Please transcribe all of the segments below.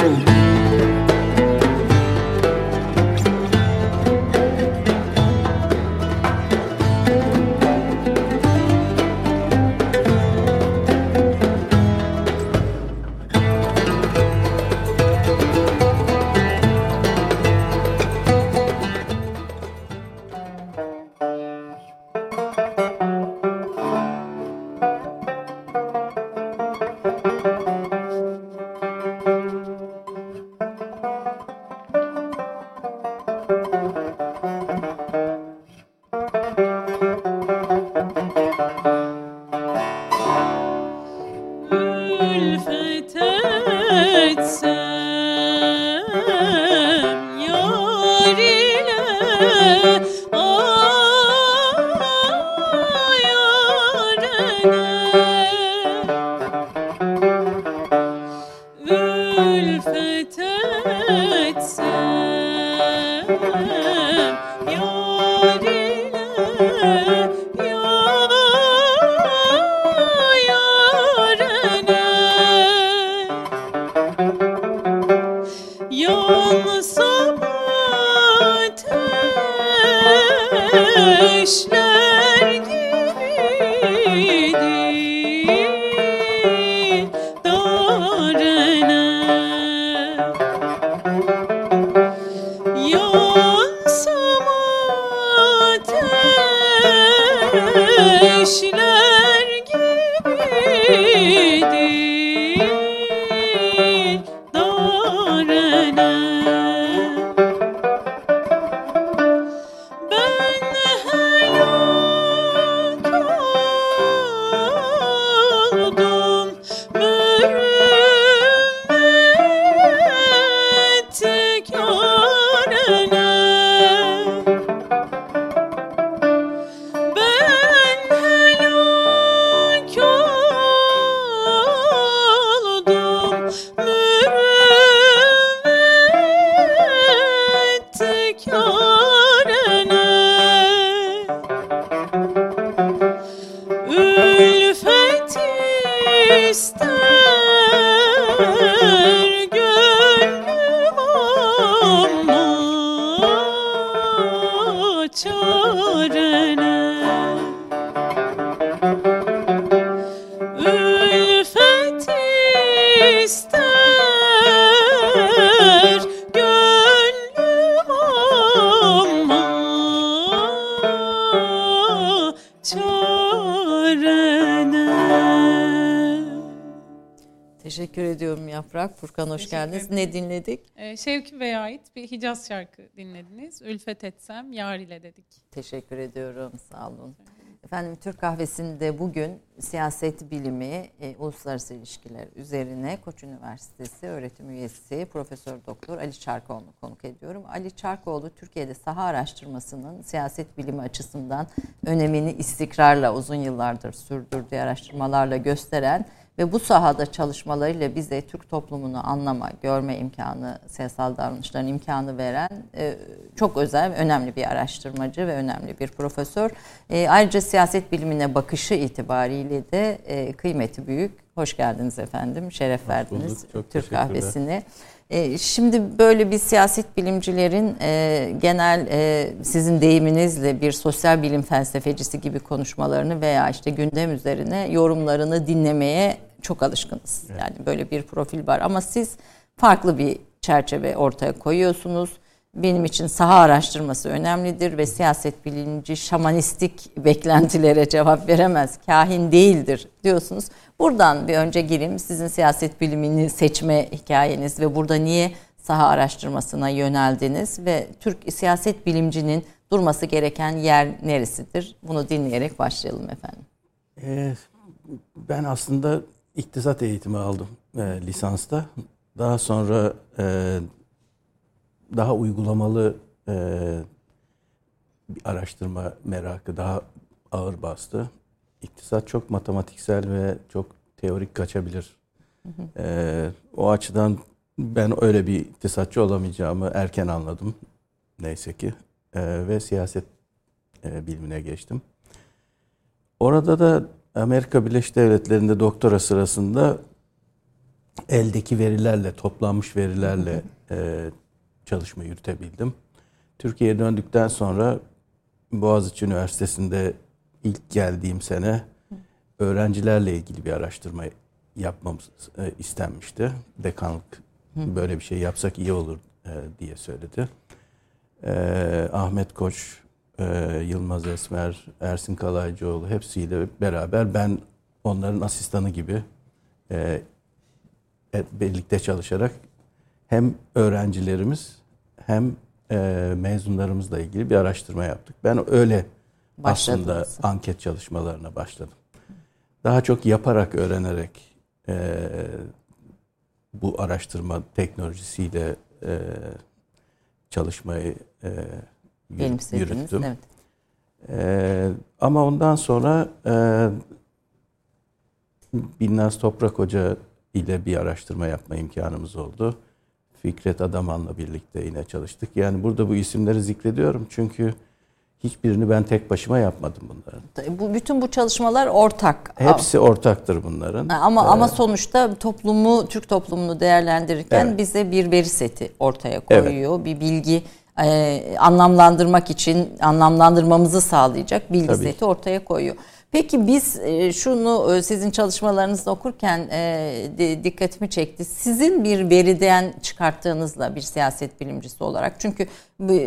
aprender. children. Furkan hoş geldiniz. Ne dinledik? Ee, Şevki Bey'e ait bir Hicaz şarkı dinlediniz. Ülfet etsem yar ile dedik. Teşekkür ediyorum. Sağ olun. Efendim Türk Kahvesi'nde bugün siyaset bilimi, e, uluslararası ilişkiler üzerine Koç Üniversitesi öğretim üyesi Profesör Doktor Ali Çarkoğlu konuk ediyorum. Ali Çarkoğlu Türkiye'de saha araştırmasının siyaset bilimi açısından önemini istikrarla uzun yıllardır sürdürdüğü araştırmalarla gösteren ve bu sahada çalışmalarıyla bize Türk toplumunu anlama, görme imkanı, siyasal davranışların imkanı veren e, çok özel, önemli bir araştırmacı ve önemli bir profesör. E, ayrıca siyaset bilimine bakışı itibariyle de e, kıymeti büyük. Hoş geldiniz efendim, şeref verdiniz Türk kahvesini. E, şimdi böyle bir siyaset bilimcilerin e, genel e, sizin deyiminizle bir sosyal bilim felsefecisi gibi konuşmalarını veya işte gündem üzerine yorumlarını dinlemeye çok alışkınız. Evet. Yani böyle bir profil var ama siz farklı bir çerçeve ortaya koyuyorsunuz. Benim için saha araştırması önemlidir ve siyaset bilinci şamanistik beklentilere cevap veremez. Kahin değildir diyorsunuz. Buradan bir önce gireyim. Sizin siyaset bilimini seçme hikayeniz ve burada niye saha araştırmasına yöneldiniz ve Türk siyaset bilimcinin durması gereken yer neresidir? Bunu dinleyerek başlayalım efendim. Ee, ben aslında iktisat eğitimi aldım e, lisansta. Daha sonra e, daha uygulamalı e, bir araştırma merakı daha ağır bastı. İktisat çok matematiksel ve çok teorik kaçabilir. E, o açıdan ben öyle bir iktisatçı olamayacağımı erken anladım. Neyse ki. E, ve siyaset e, bilimine geçtim. Orada da Amerika Birleşik Devletleri'nde doktora sırasında eldeki verilerle, toplanmış verilerle e, çalışma yürütebildim. Türkiye'ye döndükten sonra Boğaziçi Üniversitesi'nde ilk geldiğim sene öğrencilerle ilgili bir araştırma yapmamız e, istenmişti. Dekanlık böyle bir şey yapsak iyi olur e, diye söyledi. E, Ahmet Koç, Yılmaz Esmer, Ersin Kalaycıoğlu hepsiyle beraber ben onların asistanı gibi birlikte çalışarak hem öğrencilerimiz hem mezunlarımızla ilgili bir araştırma yaptık. Ben öyle aslında anket çalışmalarına başladım. Daha çok yaparak, öğrenerek e, bu araştırma teknolojisiyle e, çalışmayı e, yürüttüm. Evet. E, ama ondan sonra e, Binnaz Toprak Hoca ile bir araştırma yapma imkanımız oldu. Fikret Adaman'la birlikte yine çalıştık. Yani burada bu isimleri zikrediyorum çünkü hiçbirini ben tek başıma yapmadım bunların. Bu bütün bu çalışmalar ortak. Hepsi ortaktır bunların. Ama ee, ama sonuçta toplumu, Türk toplumunu değerlendirirken evet. bize bir veri seti ortaya koyuyor. Evet. Bir bilgi e, anlamlandırmak için anlamlandırmamızı sağlayacak bilgi Tabii. seti ortaya koyuyor. Peki biz e, şunu e, sizin çalışmalarınızda okurken e, dikkatimi çekti. Sizin bir veriden çıkarttığınızla bir siyaset bilimcisi olarak çünkü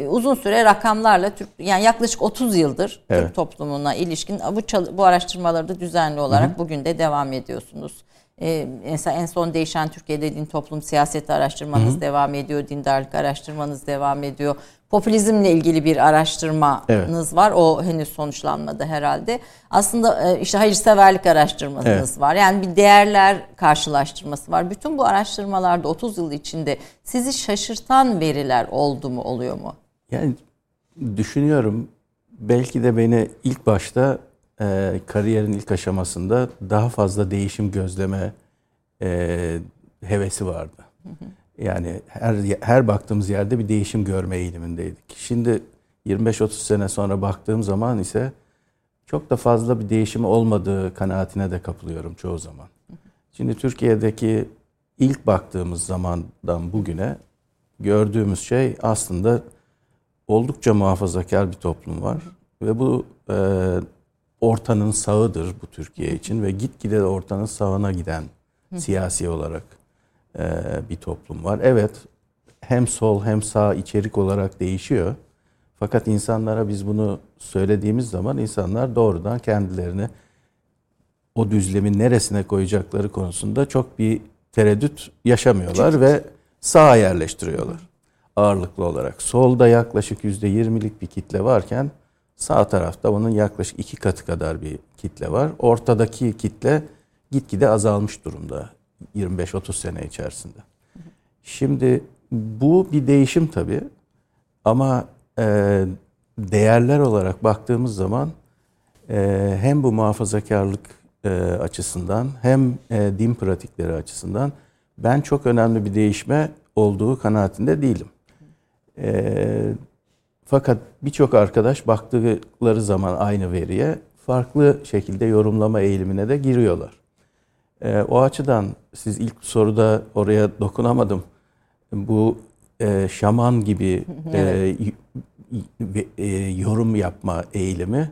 uzun süre rakamlarla Türk yani yaklaşık 30 yıldır evet. Türk toplumuna ilişkin bu bu araştırmaları da düzenli olarak hı hı. bugün de devam ediyorsunuz. Ee, mesela en son değişen Türkiye'de din toplum siyaseti araştırmanız hı hı. devam ediyor, dindarlık araştırmanız devam ediyor popülizmle ilgili bir araştırmanız evet. var. O henüz sonuçlanmadı herhalde. Aslında e, işte hayırseverlik araştırmanız evet. var. Yani bir değerler karşılaştırması var. Bütün bu araştırmalarda 30 yıl içinde sizi şaşırtan veriler oldu mu, oluyor mu? Yani düşünüyorum belki de beni ilk başta e, kariyerin ilk aşamasında daha fazla değişim gözleme e, hevesi vardı. Hı hı. Yani her her baktığımız yerde bir değişim görme eğilimindeydik. Şimdi 25-30 sene sonra baktığım zaman ise çok da fazla bir değişim olmadığı kanaatine de kapılıyorum çoğu zaman. Şimdi Türkiye'deki ilk baktığımız zamandan bugüne gördüğümüz şey aslında oldukça muhafazakar bir toplum var ve bu e, ortanın sağıdır bu Türkiye için ve gitgide de ortanın sağına giden siyasi olarak bir toplum var. Evet hem sol hem sağ içerik olarak değişiyor. Fakat insanlara biz bunu söylediğimiz zaman insanlar doğrudan kendilerini o düzlemin neresine koyacakları konusunda çok bir tereddüt yaşamıyorlar ve sağa yerleştiriyorlar ağırlıklı olarak. Solda yaklaşık yüzde yirmilik bir kitle varken sağ tarafta onun yaklaşık iki katı kadar bir kitle var. Ortadaki kitle gitgide azalmış durumda. 25-30 sene içerisinde. Şimdi bu bir değişim tabii ama e, değerler olarak baktığımız zaman e, hem bu muhafazakarlık e, açısından hem e, din pratikleri açısından ben çok önemli bir değişme olduğu kanaatinde değilim. E, fakat birçok arkadaş baktıkları zaman aynı veriye farklı şekilde yorumlama eğilimine de giriyorlar. E, o açıdan siz ilk soruda oraya dokunamadım. Bu e, şaman gibi e, e, yorum yapma eğilimi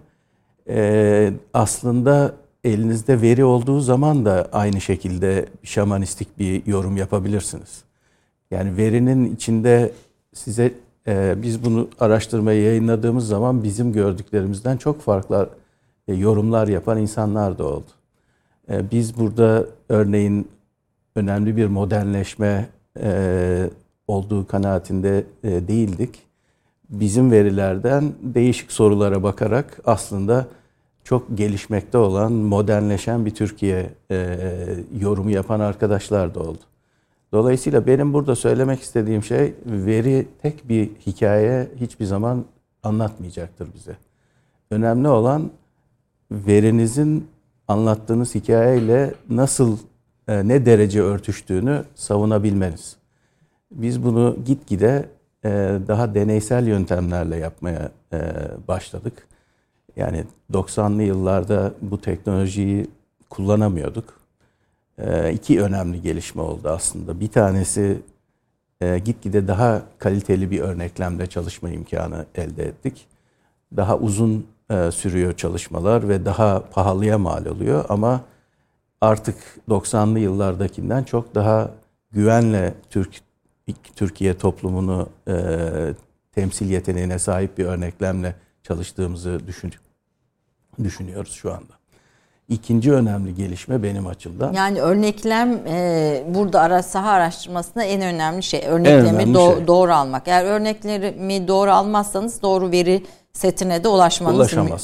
e, aslında elinizde veri olduğu zaman da aynı şekilde şamanistik bir yorum yapabilirsiniz. Yani verinin içinde size e, biz bunu araştırmayı yayınladığımız zaman bizim gördüklerimizden çok farklı e, yorumlar yapan insanlar da oldu. E, biz burada örneğin önemli bir modernleşme e, olduğu kanaatinde e, değildik. Bizim verilerden değişik sorulara bakarak aslında çok gelişmekte olan, modernleşen bir Türkiye yorumu yapan arkadaşlar da oldu. Dolayısıyla benim burada söylemek istediğim şey veri tek bir hikaye hiçbir zaman anlatmayacaktır bize. Önemli olan verinizin anlattığınız hikayeyle nasıl e, ne derece örtüştüğünü savunabilmeniz. Biz bunu gitgide e, daha deneysel yöntemlerle yapmaya e, başladık. Yani 90'lı yıllarda bu teknolojiyi kullanamıyorduk. iki önemli gelişme oldu aslında. Bir tanesi gitgide daha kaliteli bir örneklemde çalışma imkanı elde ettik. Daha uzun e, sürüyor çalışmalar ve daha pahalıya mal oluyor ama artık 90'lı yıllardakinden çok daha güvenle Türk Türkiye toplumunu e, temsil yeteneğine sahip bir örneklemle çalıştığımızı düşün, düşünüyoruz şu anda. İkinci önemli gelişme benim açımdan. Yani örneklem e, burada ara saha araştırmasında en önemli şey. Örneklemi önemli do- şey. doğru almak. Eğer örneklerimi doğru almazsanız doğru veri setine de ulaşmanız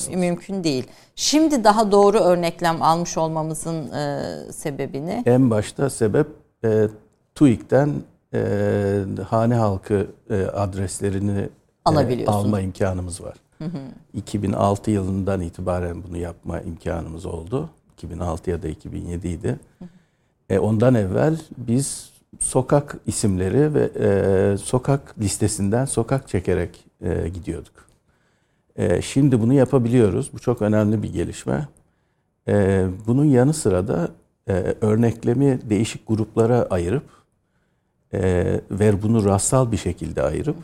mü- mümkün değil. Şimdi daha doğru örneklem almış olmamızın e, sebebi ne? En başta sebep e, TÜİK'ten e, hane halkı e, adreslerini e, alma imkanımız var. 2006 yılından itibaren bunu yapma imkanımız oldu. 2006 ya da 2007 idi. E, ondan evvel biz sokak isimleri ve e, sokak listesinden sokak çekerek e, gidiyorduk. E, şimdi bunu yapabiliyoruz. Bu çok önemli bir gelişme. E, bunun yanı sıra da e, örneklemi değişik gruplara ayırıp e, ve bunu rastsal bir şekilde ayırıp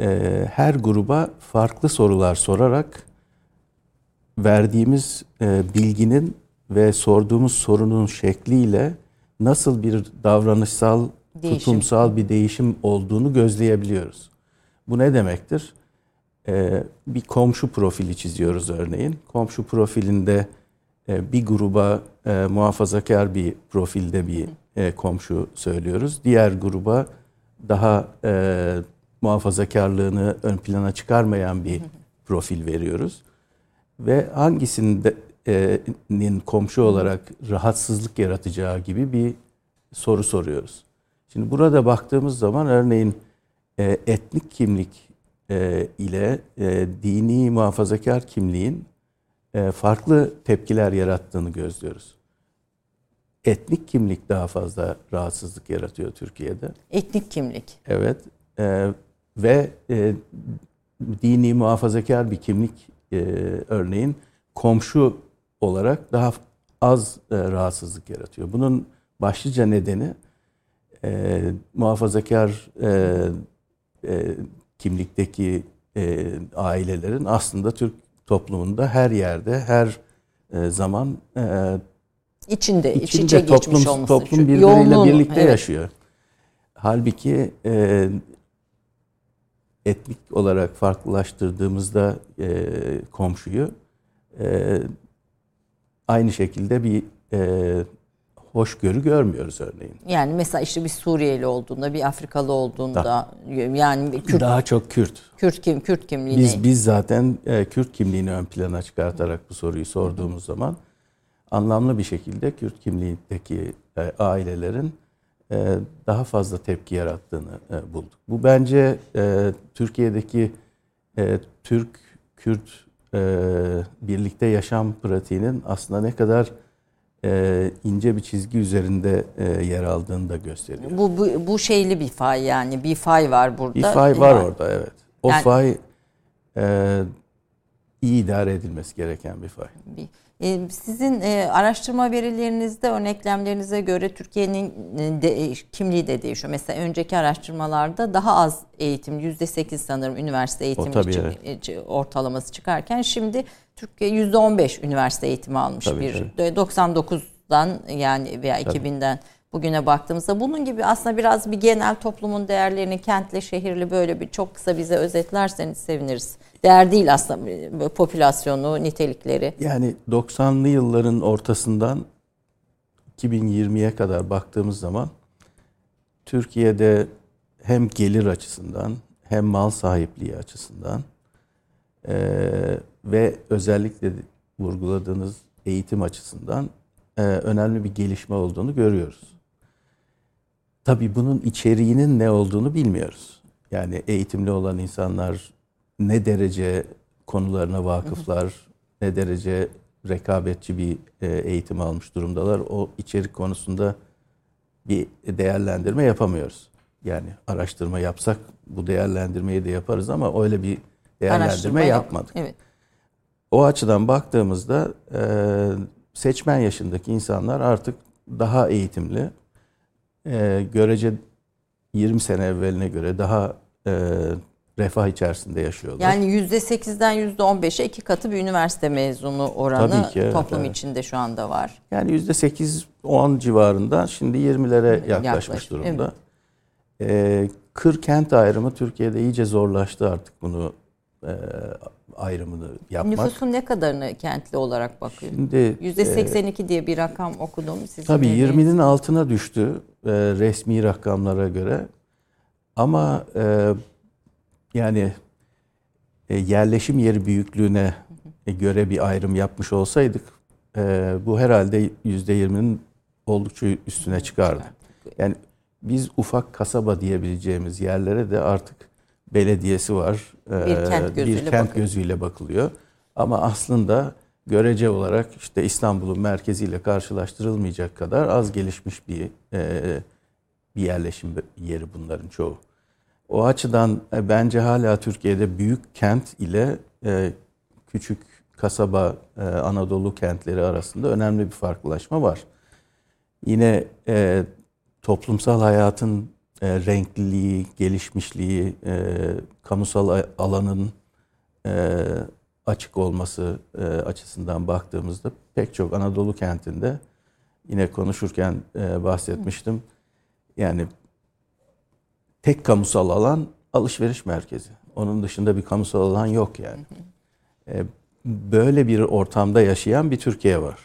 e, her gruba farklı sorular sorarak verdiğimiz bilginin ve sorduğumuz sorunun şekliyle nasıl bir davranışsal, Değişim. tutumsal bir değişim olduğunu gözleyebiliyoruz. Bu ne demektir? E, bir komşu profili çiziyoruz örneğin. Komşu profilinde e, bir gruba e, muhafazakar bir profilde bir e, komşu söylüyoruz. Diğer gruba daha muhafazakarlığını ön plana çıkarmayan bir profil veriyoruz. Ve hangisinin komşu olarak rahatsızlık yaratacağı gibi bir soru soruyoruz. Şimdi burada baktığımız zaman örneğin etnik kimlik e, ile e, dini muhafazakar kimliğin e, farklı tepkiler yarattığını gözlüyoruz. Etnik kimlik daha fazla rahatsızlık yaratıyor Türkiye'de. Etnik kimlik. Evet. E, ve e, dini muhafazakar bir kimlik e, örneğin komşu olarak daha az e, rahatsızlık yaratıyor. Bunun başlıca nedeni e, muhafazakar e, e, kimlikteki e, ailelerin aslında Türk toplumunda her yerde, her e, zaman e, İçinde, iç içinde içe geçmiş toplum, olması. toplum birbiriyle birlikte evet. yaşıyor. Halbuki e, etnik olarak farklılaştırdığımızda e, komşuyu e, aynı şekilde bir e, hoşgörü görmüyoruz örneğin. Yani mesela işte bir Suriyeli olduğunda, bir Afrikalı olduğunda, yani bir Kürt, Daha çok Kürt. Kürt kim, Kürt kimliğine. Biz biz zaten e, Kürt kimliğini ön plana çıkartarak bu soruyu sorduğumuz zaman anlamlı bir şekilde Kürt kimliğindeki e, ailelerin e, daha fazla tepki yarattığını e, bulduk. Bu bence e, Türkiye'deki e, Türk-Kürt e, birlikte yaşam pratiğinin aslında ne kadar e, ince bir çizgi üzerinde e, yer aldığını da gösteriyor. Bu, bu, bu şeyli bir fay yani bir fay var burada. Bir fay var orada evet. O Yani- fay e, iyi idare edilmesi gereken bir fay. Bir- e, Sizin e, araştırma verilerinizde örneklemlerinize göre Türkiye'nin e, de, kimliği de değişiyor. Mesela önceki araştırmalarda daha az eğitim, %8 sanırım üniversite eğitimi tabii, çık- e, ortalaması çıkarken şimdi Türkiye %15 üniversite eğitimi almış Tabii, bir. tabii. 99'dan yani veya 2000'den bugüne baktığımızda bunun gibi aslında biraz bir genel toplumun değerlerini kentli şehirli böyle bir çok kısa bize özetlerseniz seviniriz. Değer değil aslında popülasyonu, nitelikleri. Yani 90'lı yılların ortasından 2020'ye kadar baktığımız zaman Türkiye'de hem gelir açısından hem mal sahipliği açısından eee, ve özellikle vurguladığınız eğitim açısından eee, önemli bir gelişme olduğunu görüyoruz. Tabii bunun içeriğinin ne olduğunu bilmiyoruz. Yani eğitimli olan insanlar ne derece konularına vakıflar, ne derece rekabetçi bir e, eğitim almış durumdalar. O içerik konusunda bir değerlendirme yapamıyoruz. Yani araştırma yapsak bu değerlendirmeyi de yaparız ama öyle bir değerlendirme Araştırma yapmadık. Evet. O açıdan baktığımızda e, seçmen yaşındaki insanlar artık daha eğitimli. E, görece 20 sene evveline göre daha e, refah içerisinde yaşıyorlar. Yani %8'den %15'e iki katı bir üniversite mezunu oranı Tabii ki, evet, toplum evet. içinde şu anda var. Yani %8-10 civarında şimdi 20'lere yaklaşmış Yaklaşmış, durumda. Ee, kır kent ayrımı Türkiye'de iyice zorlaştı artık bunu e, ayrımını yapmak. Nüfusun ne kadarını kentli olarak bakıyor? Şimdi e, %82 diye bir rakam okudum. Sizin tabii dediğiniz. 20'nin altına düştü e, resmi rakamlara göre. Ama e, yani e, yerleşim yeri büyüklüğüne e, göre bir ayrım yapmış olsaydık e, bu herhalde %20'nin oldukça üstüne çıkardı. Yani biz ufak kasaba diyebileceğimiz yerlere de artık belediyesi var. Bir kent gözüyle bir kent bakıyor. gözüyle bakılıyor. Ama aslında görece olarak işte İstanbul'un merkeziyle karşılaştırılmayacak kadar az gelişmiş bir e, bir yerleşim yeri bunların çoğu. O açıdan e, bence hala Türkiye'de büyük kent ile e, küçük kasaba Anadolu kentleri arasında önemli bir farklılaşma var. Yine toplumsal hayatın e, renkliliği, gelişmişliği, e, kamusal alanın e, açık olması e, açısından baktığımızda pek çok Anadolu kentinde yine konuşurken e, bahsetmiştim. Yani tek kamusal alan alışveriş merkezi. Onun dışında bir kamusal alan yok yani. E, böyle bir ortamda yaşayan bir Türkiye var.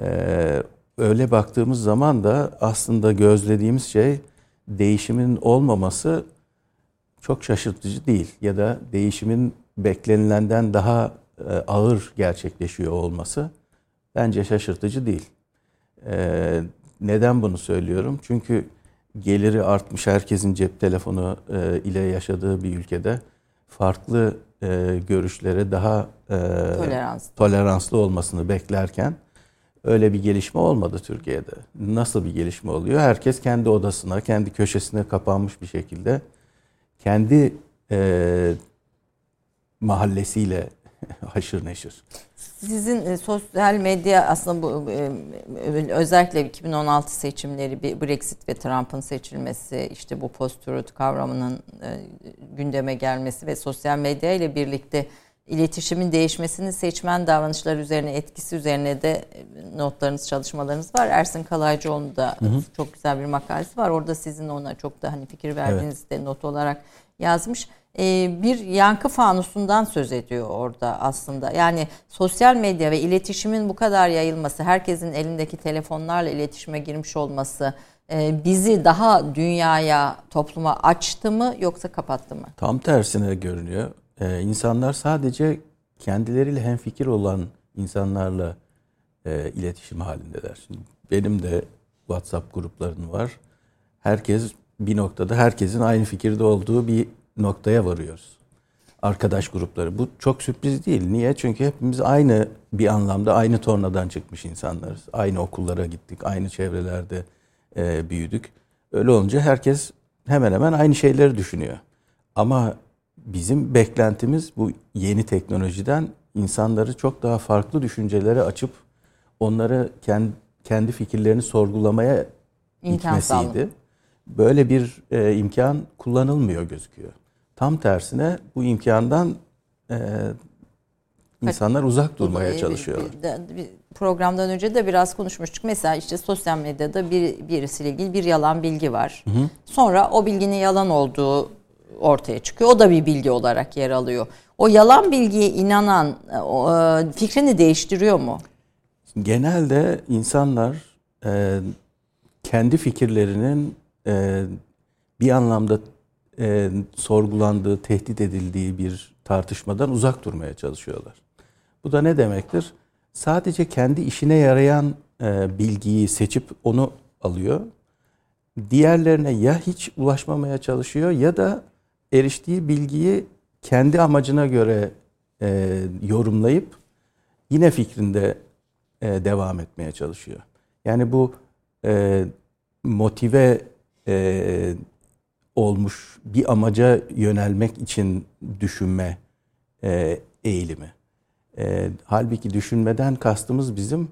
E, öyle baktığımız zaman da aslında gözlediğimiz şey değişimin olmaması çok şaşırtıcı değil ya da değişimin beklenilenden daha e, ağır gerçekleşiyor olması bence şaşırtıcı değil. E, neden bunu söylüyorum? Çünkü geliri artmış herkesin cep telefonu e, ile yaşadığı bir ülkede farklı görüşlere daha e, Tolerans. toleranslı olmasını beklerken öyle bir gelişme olmadı Türkiye'de. Nasıl bir gelişme oluyor? Herkes kendi odasına, kendi köşesine kapanmış bir şekilde kendi e, mahallesiyle haşır neşir. Sizin e, sosyal medya aslında bu e, özellikle 2016 seçimleri Brexit ve Trump'ın seçilmesi işte bu post-truth kavramının e, gündeme gelmesi ve sosyal medya ile birlikte iletişimin değişmesinin seçmen davranışları üzerine etkisi üzerine de e, notlarınız çalışmalarınız var. Ersin Kalaycıoğlu'nun da çok güzel bir makalesi var. Orada sizin ona çok da hani fikir verdiğiniz de not olarak yazmış. Ee, bir yankı fanusundan söz ediyor orada aslında. Yani sosyal medya ve iletişimin bu kadar yayılması, herkesin elindeki telefonlarla iletişime girmiş olması e, bizi daha dünyaya, topluma açtı mı yoksa kapattı mı? Tam tersine görünüyor. Ee, insanlar sadece kendileriyle hemfikir olan insanlarla e, iletişim halindeler. Şimdi benim de WhatsApp gruplarım var. Herkes bir noktada herkesin aynı fikirde olduğu bir noktaya varıyoruz. Arkadaş grupları. Bu çok sürpriz değil. Niye? Çünkü hepimiz aynı bir anlamda aynı tornadan çıkmış insanlarız. Aynı okullara gittik, aynı çevrelerde e, büyüdük. Öyle olunca herkes hemen hemen aynı şeyleri düşünüyor. Ama bizim beklentimiz bu yeni teknolojiden insanları çok daha farklı düşüncelere açıp onları kendi, kendi fikirlerini sorgulamaya İmkan itmesiydi. sağlamak. Böyle bir e, imkan kullanılmıyor gözüküyor. Tam tersine bu imkandan e, insanlar uzak durmaya çalışıyorlar. programdan önce de biraz konuşmuştuk. Mesela işte sosyal medyada bir birisiyle ilgili bir yalan bilgi var. Sonra o bilginin yalan olduğu ortaya çıkıyor. O da bir bilgi olarak yer alıyor. O yalan bilgiye inanan e, e, fikrini değiştiriyor mu? Genelde insanlar e, kendi fikirlerinin bir anlamda sorgulandığı, tehdit edildiği bir tartışmadan uzak durmaya çalışıyorlar. Bu da ne demektir? Sadece kendi işine yarayan bilgiyi seçip onu alıyor. Diğerlerine ya hiç ulaşmamaya çalışıyor ya da eriştiği bilgiyi kendi amacına göre e, yorumlayıp yine fikrinde e, devam etmeye çalışıyor. Yani bu e, motive e, olmuş bir amaca yönelmek için düşünme e, eğilimi. E, halbuki düşünmeden kastımız bizim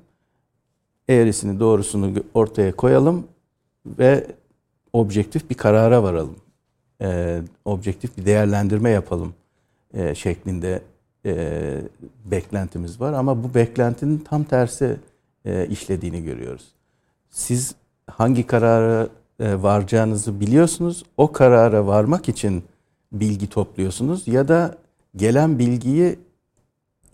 eğrisini doğrusunu ortaya koyalım ve objektif bir karara varalım. E, objektif bir değerlendirme yapalım e, şeklinde e, beklentimiz var. Ama bu beklentinin tam tersi e, işlediğini görüyoruz. Siz hangi karara e, varacağınızı biliyorsunuz. O karara varmak için bilgi topluyorsunuz ya da gelen bilgiyi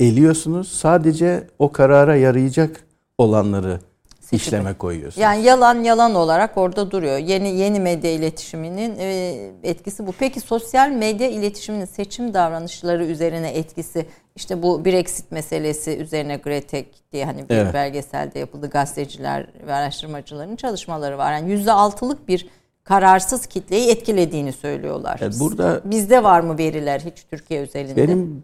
eliyorsunuz. Sadece o karara yarayacak olanları Seçimi. işleme koyuyorsunuz. Yani yalan yalan olarak orada duruyor. Yeni yeni medya iletişiminin e, etkisi bu. Peki sosyal medya iletişiminin seçim davranışları üzerine etkisi işte bu Brexit meselesi üzerine Gretek diye hani bir evet. belgeselde yapıldı gazeteciler ve araştırmacıların çalışmaları var. Yani %6'lık bir kararsız kitleyi etkilediğini söylüyorlar. Evet, burada bizde var mı veriler hiç Türkiye özelinde? Benim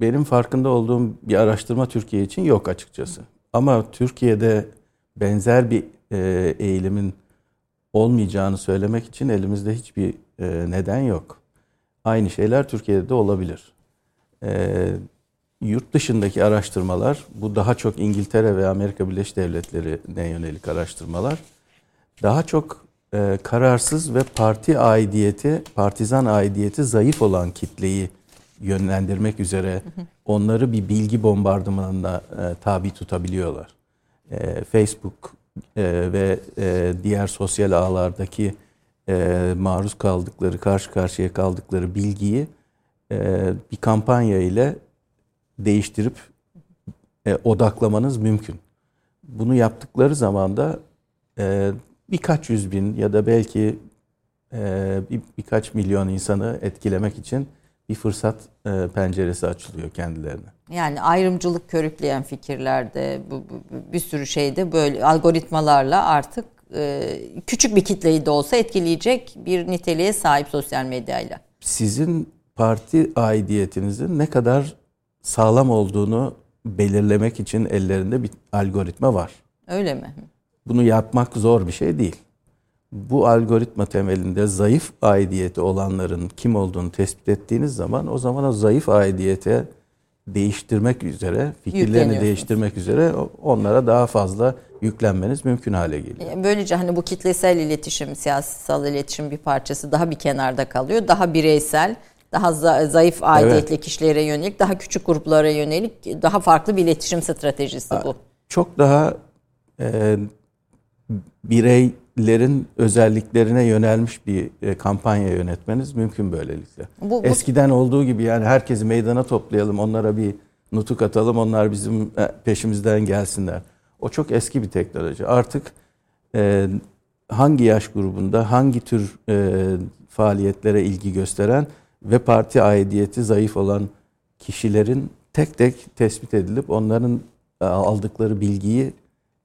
benim farkında olduğum bir araştırma Türkiye için yok açıkçası. Ama Türkiye'de benzer bir e, eğilimin olmayacağını söylemek için elimizde hiçbir e, neden yok. Aynı şeyler Türkiye'de de olabilir. E, yurt dışındaki araştırmalar, bu daha çok İngiltere ve Amerika Birleşik Devletleri'ne yönelik araştırmalar, daha çok e, kararsız ve parti aidiyeti, partizan aidiyeti zayıf olan kitleyi yönlendirmek üzere onları bir bilgi bombardımanına e, tabi tutabiliyorlar. E, Facebook e, ve e, diğer sosyal ağlardaki e, maruz kaldıkları, karşı karşıya kaldıkları bilgiyi e, bir kampanya ile değiştirip e, odaklamanız mümkün. Bunu yaptıkları zaman da e, birkaç yüz bin ya da belki e, bir, birkaç milyon insanı etkilemek için bir fırsat e, penceresi açılıyor kendilerine. Yani ayrımcılık körükleyen fikirlerde bu, bu, bir sürü şeyde böyle algoritmalarla artık e, küçük bir kitleyi de olsa etkileyecek bir niteliğe sahip sosyal medyayla. Sizin parti aidiyetinizin ne kadar sağlam olduğunu belirlemek için ellerinde bir algoritma var. Öyle mi? Bunu yapmak zor bir şey değil bu algoritma temelinde zayıf aidiyeti olanların kim olduğunu tespit ettiğiniz zaman o zaman o zayıf aidiyete değiştirmek üzere, fikirlerini değiştirmek üzere onlara daha fazla yüklenmeniz mümkün hale geliyor. Böylece hani bu kitlesel iletişim, siyasal iletişim bir parçası daha bir kenarda kalıyor. Daha bireysel, daha zayıf aidiyetli evet. kişilere yönelik, daha küçük gruplara yönelik daha farklı bir iletişim stratejisi bu. Çok daha e, birey lerin özelliklerine yönelmiş bir e, kampanya yönetmeniz mümkün böylelikle. Bu, bu... Eskiden olduğu gibi yani herkesi meydana toplayalım, onlara bir nutuk atalım, onlar bizim e, peşimizden gelsinler. O çok eski bir teknoloji. Artık e, hangi yaş grubunda, hangi tür e, faaliyetlere ilgi gösteren ve parti aidiyeti zayıf olan kişilerin tek tek tespit edilip onların e, aldıkları bilgiyi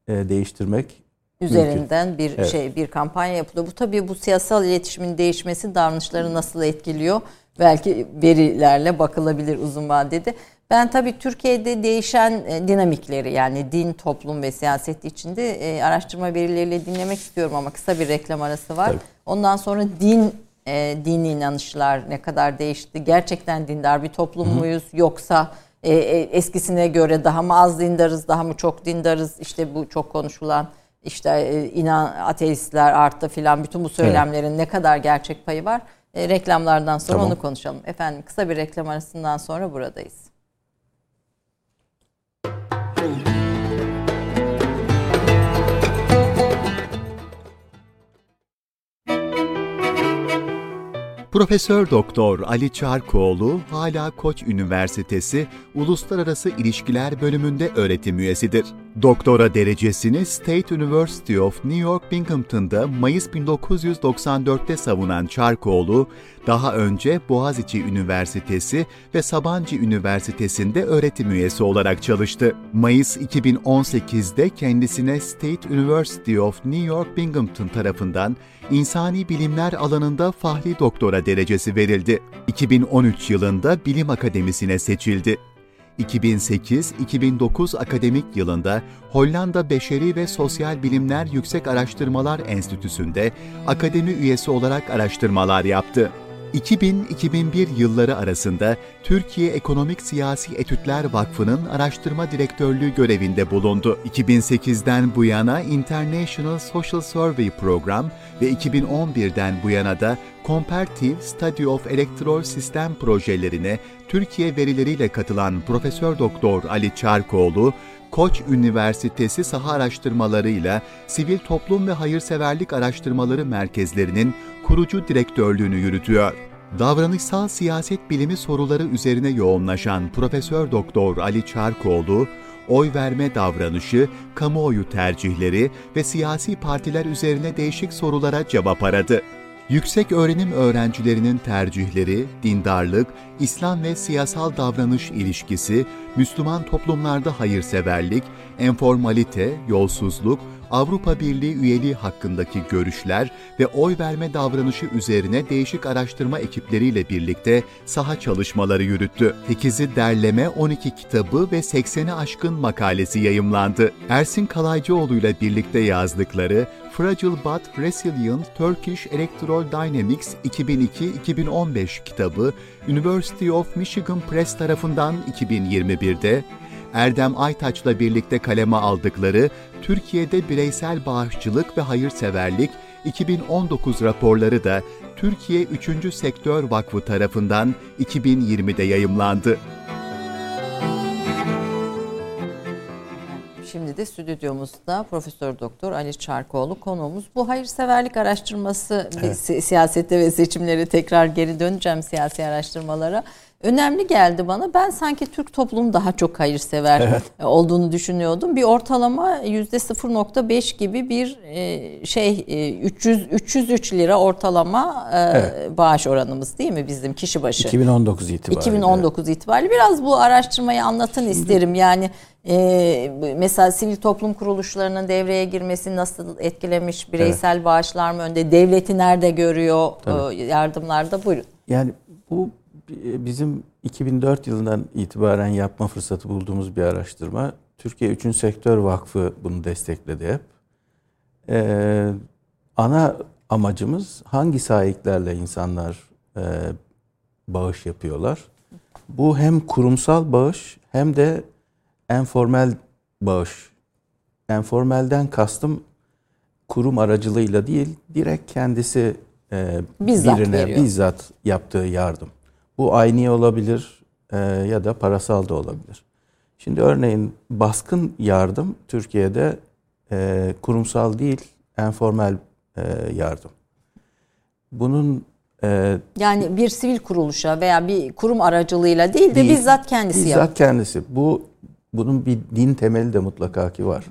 değiştirmek üzerinden Mümkün. bir evet. şey bir kampanya yapılıyor. Bu tabii bu siyasal iletişimin değişmesi davranışları nasıl etkiliyor? Belki verilerle bakılabilir uzun vadede. Ben tabii Türkiye'de değişen e, dinamikleri yani din, toplum ve siyaset içinde e, araştırma verileriyle dinlemek istiyorum ama kısa bir reklam arası var. Tabii. Ondan sonra din e, dini inanışlar ne kadar değişti? Gerçekten dindar bir toplum Hı-hı. muyuz yoksa e, e, eskisine göre daha mı az dindarız, daha mı çok dindarız? İşte bu çok konuşulan işte e, inan ateistler arttı filan bütün bu söylemlerin evet. ne kadar gerçek payı var. E, reklamlardan sonra tamam. onu konuşalım. Efendim kısa bir reklam arasından sonra buradayız. Profesör Doktor Ali Çarkoğlu hala Koç Üniversitesi Uluslararası İlişkiler bölümünde öğretim üyesidir. Doktora derecesini State University of New York Binghamton'da Mayıs 1994'te savunan Çarkoğlu, daha önce Boğaziçi Üniversitesi ve Sabancı Üniversitesi'nde öğretim üyesi olarak çalıştı. Mayıs 2018'de kendisine State University of New York Binghamton tarafından insani bilimler alanında fahri doktora derecesi verildi. 2013 yılında Bilim Akademisi'ne seçildi. 2008-2009 akademik yılında Hollanda Beşeri ve Sosyal Bilimler Yüksek Araştırmalar Enstitüsü'nde akademi üyesi olarak araştırmalar yaptı. 2000-2001 yılları arasında Türkiye Ekonomik Siyasi Etütler Vakfı'nın araştırma direktörlüğü görevinde bulundu. 2008'den bu yana International Social Survey Program ve 2011'den bu yana da Comparative Study of Electoral System projelerine Türkiye verileriyle katılan Profesör Doktor Ali Çarkoğlu, Koç Üniversitesi Saha Araştırmalarıyla Sivil Toplum ve Hayırseverlik Araştırmaları Merkezlerinin kurucu direktörlüğünü yürütüyor. Davranışsal siyaset bilimi soruları üzerine yoğunlaşan Profesör Doktor Ali Çarkoğlu, oy verme davranışı, kamuoyu tercihleri ve siyasi partiler üzerine değişik sorulara cevap aradı. Yüksek öğrenim öğrencilerinin tercihleri, dindarlık, İslam ve siyasal davranış ilişkisi, Müslüman toplumlarda hayırseverlik, enformalite, yolsuzluk, Avrupa Birliği üyeliği hakkındaki görüşler ve oy verme davranışı üzerine değişik araştırma ekipleriyle birlikte saha çalışmaları yürüttü. 8'i derleme 12 kitabı ve 80'i aşkın makalesi yayımlandı. Ersin Kalaycıoğlu ile birlikte yazdıkları Fragile But Resilient Turkish Electoral Dynamics 2002-2015 kitabı University of Michigan Press tarafından 2021'de Erdem Aytaç'la birlikte kaleme aldıkları Türkiye'de Bireysel Bağışçılık ve Hayırseverlik 2019 raporları da Türkiye 3. Sektör Vakfı tarafından 2020'de yayımlandı. Şimdi de stüdyomuzda Profesör Doktor Ali Çarkoğlu konuğumuz. Bu hayırseverlik araştırması evet. si- siyasette ve seçimleri tekrar geri döneceğim siyasi araştırmalara. Önemli geldi bana. Ben sanki Türk toplumu daha çok hayırsever evet. olduğunu düşünüyordum. Bir ortalama yüzde 0.5 gibi bir e, şey 300 e, 303 lira ortalama e, evet. bağış oranımız değil mi bizim kişi başı? 2019 itibariyle. 2019 itibariyle. Biraz bu araştırmayı anlatın Şimdi, isterim. Yani ee, mesela sivil toplum kuruluşlarının devreye girmesi nasıl etkilemiş? Bireysel evet. bağışlar mı önde? Devleti nerede görüyor Tabii. yardımlarda? Buyurun. Yani bu bizim 2004 yılından itibaren yapma fırsatı bulduğumuz bir araştırma. Türkiye Üçün Sektör Vakfı bunu destekledi hep. Ee, ana amacımız hangi sahiplerle insanlar e, bağış yapıyorlar. Bu hem kurumsal bağış hem de enformel bağış. Enformelden kastım kurum aracılığıyla değil, direkt kendisi e, bizzat birine veriyor. bizzat yaptığı yardım. Bu aynı olabilir e, ya da parasal da olabilir. Şimdi örneğin baskın yardım Türkiye'de e, kurumsal değil, enformel e, yardım. Bunun e, yani bir sivil kuruluşa veya bir kurum aracılığıyla değil de değil, bizzat kendisi bizzat yapıyor. Bizzat kendisi. Bu bunun bir din temeli de mutlaka ki var.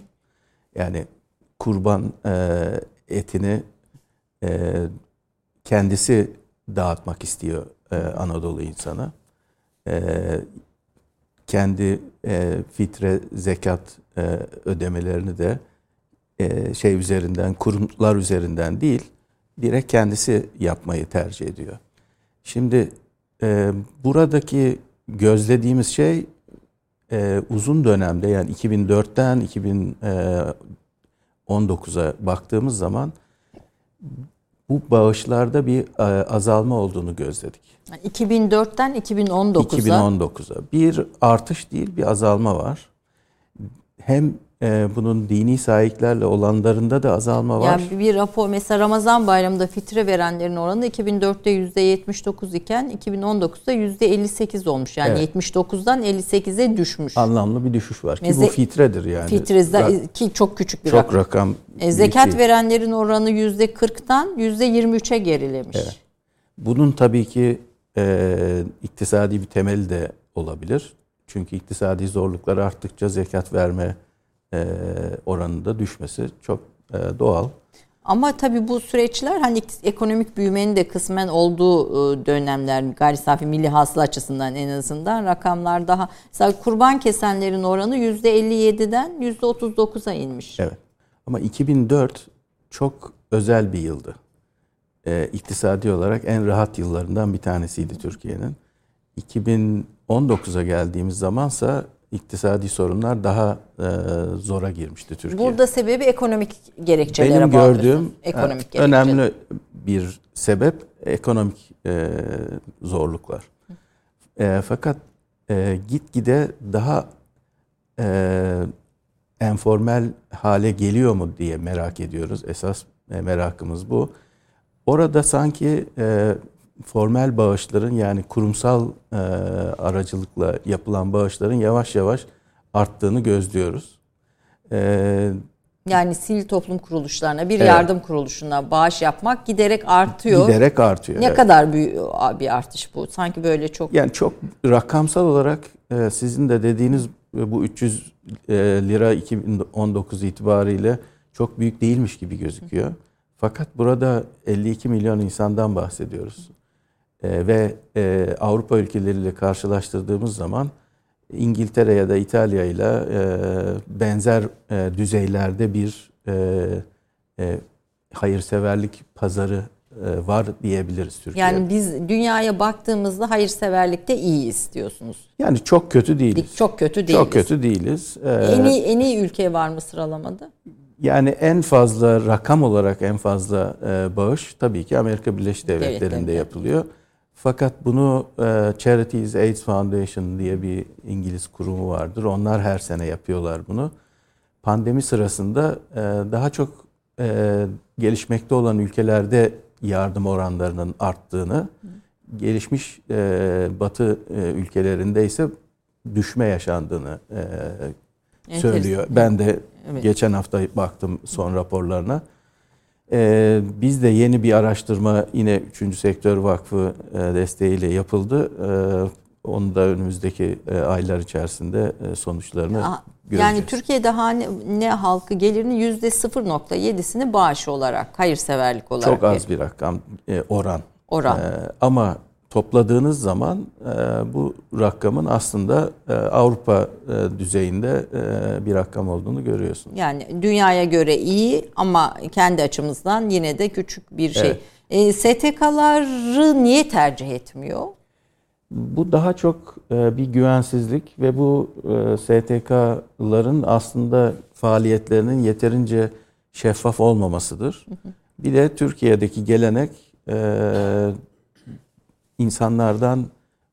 Yani kurban e, etini e, kendisi dağıtmak istiyor e, Anadolu insanı. E, kendi e, fitre, zekat ödemelerini de şey üzerinden, kurumlar üzerinden değil, direkt kendisi yapmayı tercih ediyor. Şimdi buradaki gözlediğimiz şey uzun dönemde yani 2004'ten 2019'a baktığımız zaman bu bağışlarda bir e, azalma olduğunu gözledik. 2004'ten 2019'a 2019'a bir artış değil bir azalma var. Hem e, bunun dini sahiplerle olanlarında da azalma var. Yani bir rapor mesela Ramazan bayramında fitre verenlerin oranı 2004'te %79 iken 2019'da %58 olmuş. Yani evet. 79'dan 58'e düşmüş. Anlamlı bir düşüş var ki Meze, bu fitredir yani. Fitre ki çok küçük bir çok rakam. rakam e, zekat değil. verenlerin oranı %40'tan %23'e gerilemiş. Evet. Bunun tabii ki e, iktisadi bir temeli de olabilir. Çünkü iktisadi zorluklar arttıkça zekat verme oranında düşmesi çok e, doğal. Ama tabii bu süreçler hani ekonomik büyümenin de kısmen olduğu e, dönemler gayri safi milli hasıla açısından en azından rakamlar daha mesela kurban kesenlerin oranı %57'den %39'a inmiş. Evet. Ama 2004 çok özel bir yıldı. Ee, iktisadi olarak en rahat yıllarından bir tanesiydi Türkiye'nin. 2019'a geldiğimiz zamansa iktisadi sorunlar daha e, zora girmişti Türkiye. Burada sebebi ekonomik gerekçelere Benim gördüğüm ekonomik gerekçeler. önemli bir sebep ekonomik e, zorluklar. E, fakat e, gitgide daha e, enformel hale geliyor mu diye merak ediyoruz. Esas e, merakımız bu. Orada sanki e, formel bağışların yani kurumsal e, aracılıkla yapılan bağışların yavaş yavaş arttığını gözlüyoruz. E, yani sivil toplum kuruluşlarına, bir evet. yardım kuruluşuna bağış yapmak giderek artıyor. Giderek artıyor. Ne evet. kadar büyük bir artış bu? Sanki böyle çok... Yani çok rakamsal olarak e, sizin de dediğiniz bu 300 e, lira 2019 itibariyle çok büyük değilmiş gibi gözüküyor. Fakat burada 52 milyon insandan bahsediyoruz. E, ve Avrupa ülkeleriyle karşılaştırdığımız zaman İngiltere ya da İtalya ile benzer düzeylerde bir hayırseverlik pazarı e, var diyebiliriz Türkiye'de. Yani biz dünyaya baktığımızda hayırseverlikte iyi istiyorsunuz. Yani çok kötü değiliz. Çok kötü değiliz. Çok kötü değiliz. Ee, en iyi en iyi ülke var mı sıralamada? Yani en fazla rakam olarak en fazla e, bağış tabii ki Amerika Birleşik Devletleri'nde Devletlerinde. yapılıyor. Fakat bunu e, Charities AIDS Foundation diye bir İngiliz kurumu vardır. Onlar her sene yapıyorlar bunu. Pandemi sırasında e, daha çok e, gelişmekte olan ülkelerde yardım oranlarının arttığını, gelişmiş Batı ülkelerinde ise düşme yaşandığını söylüyor. Ben de geçen hafta baktım son raporlarına. E, biz de yeni bir araştırma yine 3. Sektör Vakfı e, desteğiyle yapıldı. E, onu da önümüzdeki e, aylar içerisinde e, sonuçlarını göreceğiz. Yani Türkiye'de hane ne halkı gelirinin yüzde 0.7'sini bağış olarak, hayırseverlik olarak. Çok az bir rakam, e, oran. Oran. Ama topladığınız zaman bu rakamın aslında Avrupa düzeyinde bir rakam olduğunu görüyorsunuz. Yani dünyaya göre iyi ama kendi açımızdan yine de küçük bir şey. Evet. STK'ları niye tercih etmiyor? Bu daha çok e, bir güvensizlik ve bu e, STK'ların aslında faaliyetlerinin yeterince şeffaf olmamasıdır. Bir de Türkiye'deki gelenek e, insanlardan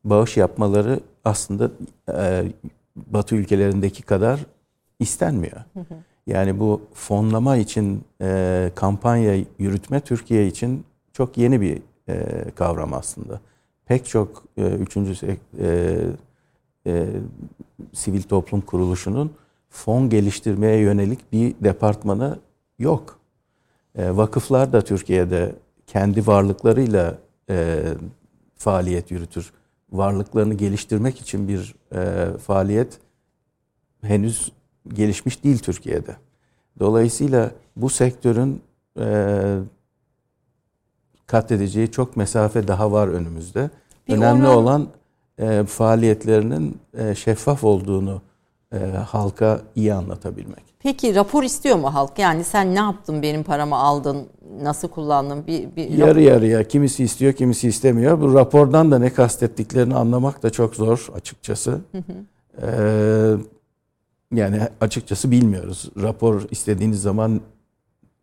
bağış yapmaları aslında Batı ülkelerindeki kadar istenmiyor. Yani bu fonlama için kampanya yürütme Türkiye için çok yeni bir kavram aslında pek çok e, üçüncü e, e, sivil toplum kuruluşunun fon geliştirmeye yönelik bir departmanı yok. E, vakıflar da Türkiye'de kendi varlıklarıyla e, faaliyet yürütür. Varlıklarını geliştirmek için bir e, faaliyet henüz gelişmiş değil Türkiye'de. Dolayısıyla bu sektörün e, kat edeceği çok mesafe daha var önümüzde. Bir Önemli oran... olan e, faaliyetlerinin e, şeffaf olduğunu e, halka iyi anlatabilmek. Peki rapor istiyor mu halk? Yani sen ne yaptın benim paramı aldın, nasıl kullandın? Bir, bir Yarı yarıya kimisi istiyor kimisi istemiyor. Bu rapordan da ne kastettiklerini anlamak da çok zor açıkçası. Hı hı. Ee, yani açıkçası bilmiyoruz. Rapor istediğiniz zaman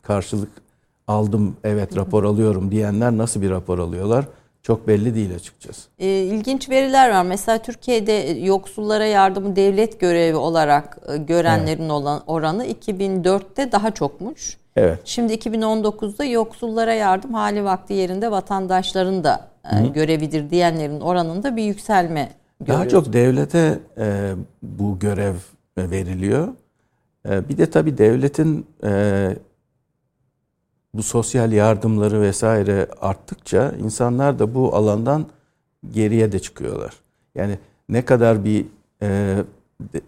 karşılık aldım evet rapor alıyorum diyenler nasıl bir rapor alıyorlar? Çok belli değil açıkçası. E, ilginç veriler var. Mesela Türkiye'de yoksullara yardımı devlet görevi olarak e, görenlerin evet. olan oranı 2004'te daha çokmuş. Evet. Şimdi 2019'da yoksullara yardım hali vakti yerinde vatandaşların da e, görevidir diyenlerin oranında bir yükselme görüyoruz. Daha çok devlete e, bu görev veriliyor. E, bir de tabii devletin e, bu sosyal yardımları vesaire arttıkça insanlar da bu alandan geriye de çıkıyorlar. Yani ne kadar bir e,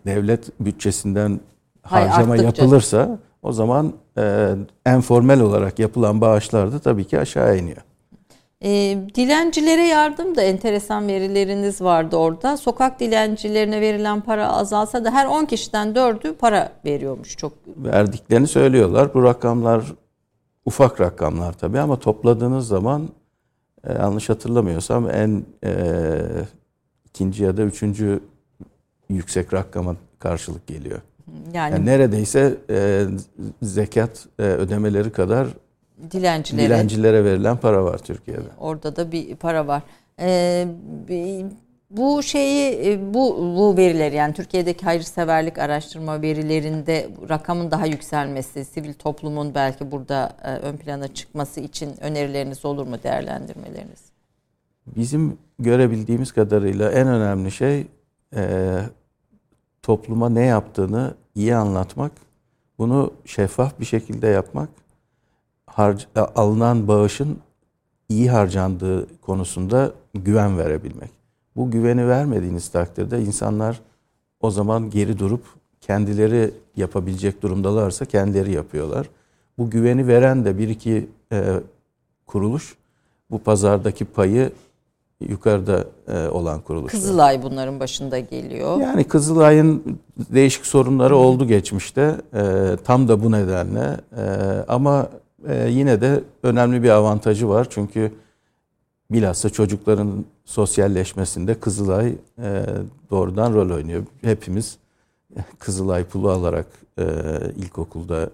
devlet bütçesinden harcama Hayır, yapılırsa o zaman e, enformel olarak yapılan bağışlar da tabii ki aşağı iniyor. E, dilencilere yardım da enteresan verileriniz vardı orada. Sokak dilencilerine verilen para azalsa da her 10 kişiden 4'ü para veriyormuş. Çok verdiklerini söylüyorlar. Bu rakamlar ufak rakamlar tabii ama topladığınız zaman e, yanlış hatırlamıyorsam en e, ikinci ya da üçüncü yüksek rakama karşılık geliyor. Yani, yani neredeyse e, zekat e, ödemeleri kadar Dilencilere. Dilencilere verilen para var Türkiye'de. Orada da bir para var. Ee, bu şeyi e, bu bu veriler yani Türkiye'deki hayırseverlik araştırma verilerinde rakamın daha yükselmesi, sivil toplumun belki burada e, ön plana çıkması için önerileriniz olur mu değerlendirmeleriniz? Bizim görebildiğimiz kadarıyla en önemli şey e, topluma ne yaptığını iyi anlatmak, bunu şeffaf bir şekilde yapmak, harc, alınan bağışın iyi harcandığı konusunda güven verebilmek. Bu güveni vermediğiniz takdirde insanlar o zaman geri durup kendileri yapabilecek durumdalarsa kendileri yapıyorlar. Bu güveni veren de bir iki e, kuruluş bu pazardaki payı yukarıda e, olan kuruluşlar. Kızılay bunların başında geliyor. Yani Kızılay'ın değişik sorunları oldu geçmişte. E, tam da bu nedenle. E, ama e, yine de önemli bir avantajı var. Çünkü bilhassa çocukların sosyalleşmesinde Kızılay e, doğrudan rol oynuyor. Hepimiz Kızılay pulu alarak e, ilkokulda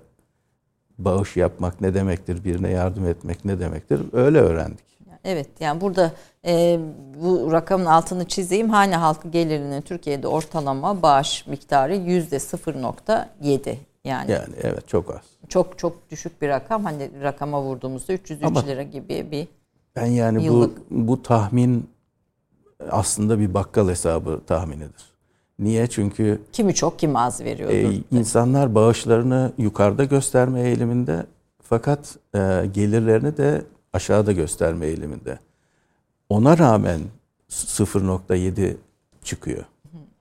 bağış yapmak ne demektir, birine yardım etmek ne demektir öyle öğrendik. Evet yani burada e, bu rakamın altını çizeyim. Hane halkı gelirinin Türkiye'de ortalama bağış miktarı yüzde 0.7 yani. Yani evet çok az. Çok çok düşük bir rakam. Hani rakama vurduğumuzda 303 Ama lira gibi bir Ben yani yıllık. bu bu tahmin aslında bir bakkal hesabı tahminidir. Niye? Çünkü kimi çok kimi az veriyordur. E, insanlar bağışlarını yukarıda gösterme eğiliminde fakat e, gelirlerini de aşağıda gösterme eğiliminde. Ona rağmen 0.7 çıkıyor.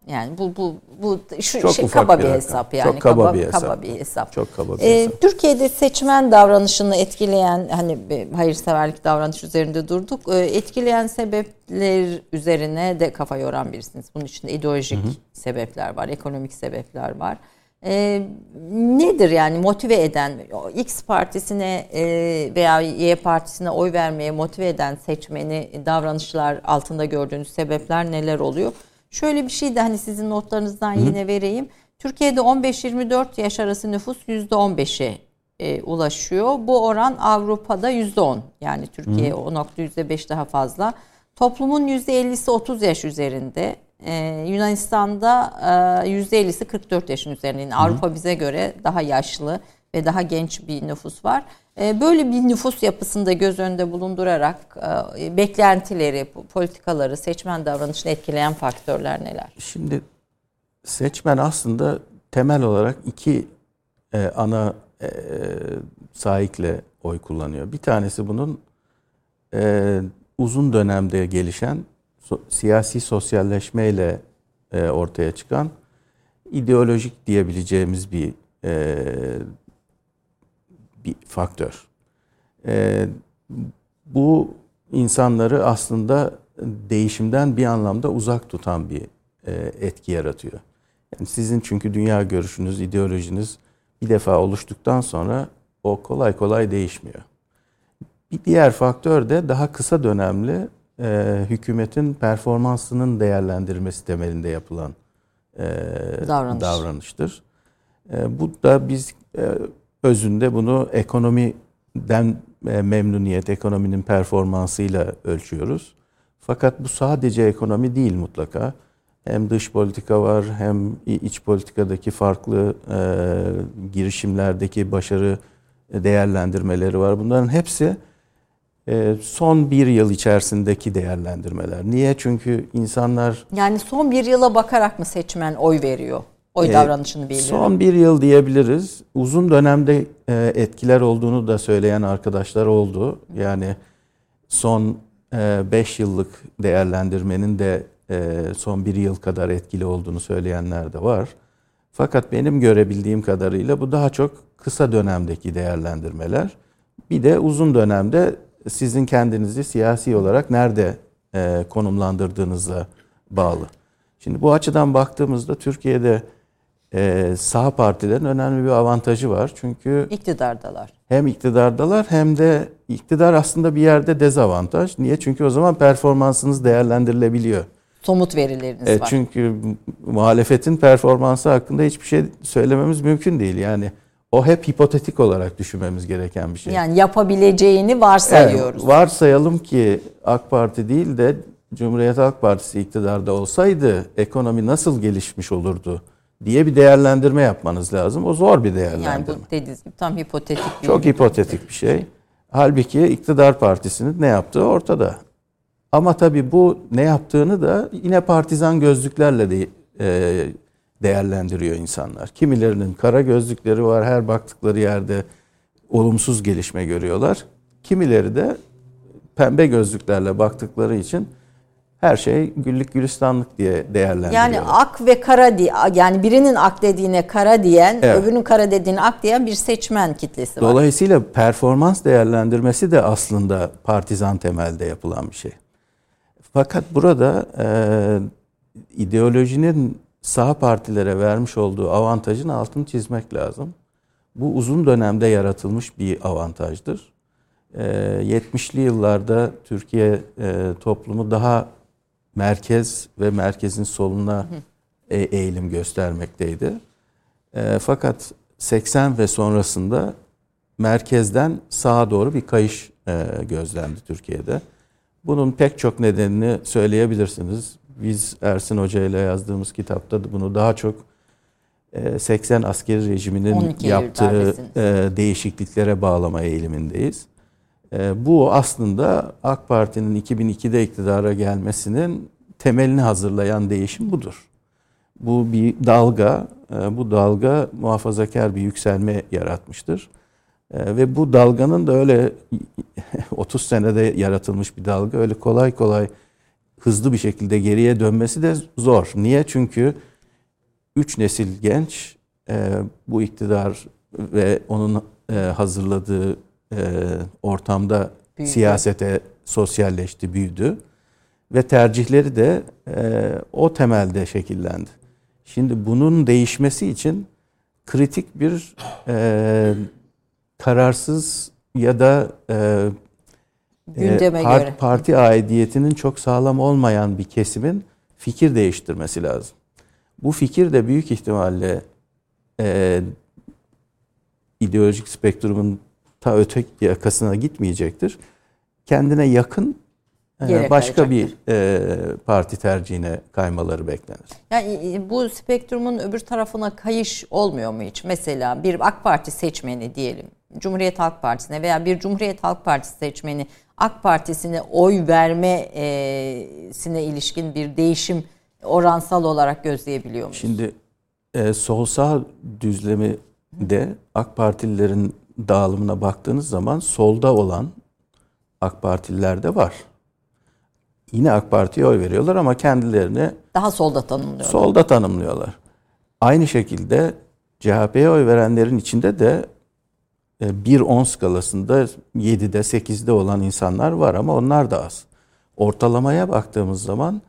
Yani bu bu bu şu Çok şey kaba bir, bir hesap yani Çok kaba, kaba bir hesap. Kaba bir hesap. Çok kaba bir ee, hesap. Türkiye'de seçmen davranışını etkileyen hani hayırseverlik davranış üzerinde durduk. Ee, etkileyen sebepler üzerine de kafa yoran birisiniz. Bunun içinde ideolojik hı hı. sebepler var, ekonomik sebepler var. Ee, nedir yani motive eden X partisine e, veya Y partisine oy vermeye motive eden seçmeni davranışlar altında gördüğünüz sebepler neler oluyor? Şöyle bir şey de hani sizin notlarınızdan Hı. yine vereyim. Türkiye'de 15-24 yaş arası nüfus %15'e e, ulaşıyor. Bu oran Avrupa'da %10. Yani Türkiye Hı. o nokta %5 daha fazla. Toplumun %50'si 30 yaş üzerinde. Ee, Yunanistan'da e, %50'si 44 yaşın üzerinde. Yani Avrupa bize göre daha yaşlı ve daha genç bir nüfus var. Ee, böyle bir nüfus yapısında göz önünde bulundurarak e, beklentileri, politikaları, seçmen davranışını etkileyen faktörler neler? Şimdi seçmen aslında temel olarak iki e, ana e, sahikle oy kullanıyor. Bir tanesi bunun uzun dönemde gelişen siyasi sosyalleşmeyle ortaya çıkan ideolojik diyebileceğimiz bir bir faktör. E, bu insanları aslında değişimden bir anlamda uzak tutan bir e, etki yaratıyor. Yani sizin çünkü dünya görüşünüz, ideolojiniz bir defa oluştuktan sonra o kolay kolay değişmiyor. Bir diğer faktör de daha kısa dönemli e, hükümetin performansının değerlendirmesi temelinde yapılan e, Davranış. davranıştır. E, bu da biz e, özünde bunu ekonomiden e, memnuniyet, ekonominin performansıyla ölçüyoruz. Fakat bu sadece ekonomi değil mutlaka. Hem dış politika var hem iç politikadaki farklı e, girişimlerdeki başarı değerlendirmeleri var. Bunların hepsi e, son bir yıl içerisindeki değerlendirmeler. Niye? Çünkü insanlar... Yani son bir yıla bakarak mı seçmen oy veriyor? Oy e, davranışını belirliyor. Son bir yıl diyebiliriz. Uzun dönemde e, etkiler olduğunu da söyleyen arkadaşlar oldu. Yani son 5 e, yıllık değerlendirmenin de e, son bir yıl kadar etkili olduğunu söyleyenler de var. Fakat benim görebildiğim kadarıyla bu daha çok kısa dönemdeki değerlendirmeler. Bir de uzun dönemde sizin kendinizi siyasi olarak nerede e, konumlandırdığınıza bağlı. Şimdi bu açıdan baktığımızda Türkiye'de e, sağ partilerin önemli bir avantajı var. Çünkü iktidardalar. Hem iktidardalar hem de iktidar aslında bir yerde dezavantaj. Niye? Çünkü o zaman performansınız değerlendirilebiliyor. Somut verileriniz e, var. Çünkü muhalefetin performansı hakkında hiçbir şey söylememiz mümkün değil. Yani o hep hipotetik olarak düşünmemiz gereken bir şey. Yani yapabileceğini varsayıyoruz. Evet, varsayalım ki AK Parti değil de Cumhuriyet Halk Partisi iktidarda olsaydı ekonomi nasıl gelişmiş olurdu diye bir değerlendirme yapmanız lazım. O zor bir değerlendirme. Yani bu dediğiniz gibi tam hipotetik bir Çok hipotetik bir şey. Halbuki iktidar partisinin ne yaptığı ortada. Ama tabii bu ne yaptığını da yine partizan gözlüklerle de e, değerlendiriyor insanlar. Kimilerinin kara gözlükleri var, her baktıkları yerde olumsuz gelişme görüyorlar. Kimileri de pembe gözlüklerle baktıkları için her şey güllük gülistanlık diye değerlendiriyorlar. Yani ak ve kara diye yani birinin ak dediğine kara diyen, Evet. öbürünün kara dediğine ak diyen bir seçmen kitlesi var. Dolayısıyla performans değerlendirmesi de aslında partizan temelde yapılan bir şey. Fakat burada e, ideolojinin sağ partilere vermiş olduğu avantajın altını çizmek lazım. Bu uzun dönemde yaratılmış bir avantajdır. E, 70'li yıllarda Türkiye e, toplumu daha merkez ve merkezin soluna e, eğilim göstermekteydi. E, fakat 80 ve sonrasında merkezden sağa doğru bir kayış e, gözlendi Türkiye'de. Bunun pek çok nedenini söyleyebilirsiniz. Biz Ersin Hoca ile yazdığımız kitapta bunu daha çok e, 80 askeri rejiminin 12 Eylül yaptığı darbesini. e, değişikliklere bağlama eğilimindeyiz. E, Bu aslında AK Parti'nin 2002'de iktidara gelmesinin temelini hazırlayan değişim budur. Bu bir dalga, e, bu dalga muhafazakar bir yükselme yaratmıştır. E, Ve bu dalganın da öyle 30 senede yaratılmış bir dalga, öyle kolay kolay hızlı bir şekilde geriye dönmesi de zor. Niye? Çünkü üç nesil genç e, bu iktidar ve onun hazırladığı ortamda Büyüdü. siyasete sosyalleşti, büyüdü ve tercihleri de e, o temelde şekillendi. Şimdi bunun değişmesi için kritik bir e, kararsız ya da e, Gündeme e, par- göre. parti aidiyetinin çok sağlam olmayan bir kesimin fikir değiştirmesi lazım. Bu fikir de büyük ihtimalle e, ideolojik spektrumun ta öteki yakasına gitmeyecektir. Kendine yakın e, Yere başka bir e, parti tercihine kaymaları beklenir. Yani e, bu spektrumun öbür tarafına kayış olmuyor mu hiç? Mesela bir AK Parti seçmeni diyelim. Cumhuriyet Halk Partisi'ne veya bir Cumhuriyet Halk Partisi seçmeni AK Partisi'ne oy vermesine ilişkin bir değişim oransal olarak gözleyebiliyor muyuz? Şimdi e, sol sağ düzlemi de AK Partililerin dağılımına baktığınız zaman solda olan AK Partililer de var. Yine AK Parti'ye oy veriyorlar ama kendilerini Daha solda tanımlıyor. solda tanımlıyorlar. Aynı şekilde CHP'ye oy verenlerin içinde de e, 1-10 skalasında 7'de 8'de olan insanlar var ama onlar da az. Ortalamaya baktığımız zaman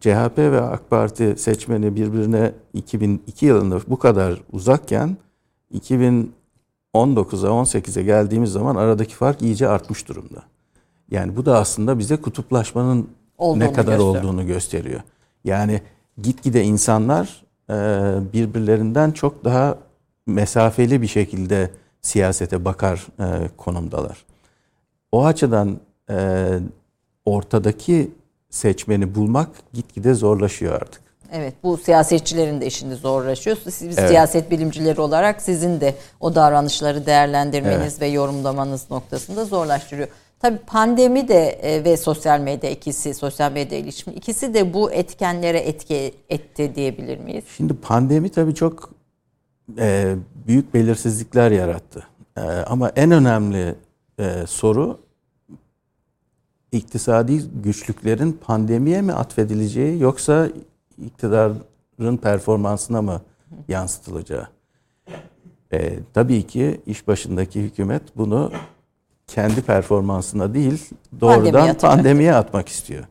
CHP ve AK Parti seçmeni birbirine 2002 yılında bu kadar uzakken 2019'a 18'e geldiğimiz zaman aradaki fark iyice artmış durumda. Yani bu da aslında bize kutuplaşmanın Olduğunu ne kadar gösteriyor. olduğunu gösteriyor. Yani gitgide insanlar e, birbirlerinden çok daha mesafeli bir şekilde siyasete bakar e, konumdalar. O açıdan e, ortadaki seçmeni bulmak gitgide zorlaşıyor artık. Evet bu siyasetçilerin de işinde zorlaşıyor. Siz Evet. siyaset bilimcileri olarak sizin de o davranışları değerlendirmeniz ve yorumlamanız noktasında zorlaştırıyor. Tabii pandemi de e, ve sosyal medya ikisi, sosyal medya ilişimi ikisi de bu etkenlere etki etti diyebilir miyiz? Şimdi pandemi tabii çok e, büyük belirsizlikler yarattı. E, ama en önemli e, soru iktisadi güçlüklerin pandemiye mi atfedileceği yoksa iktidarın performansına mı yansıtılacağı. E, tabii ki iş başındaki hükümet bunu kendi performansına değil doğrudan Pandemiye pandemiye, atmak istiyor.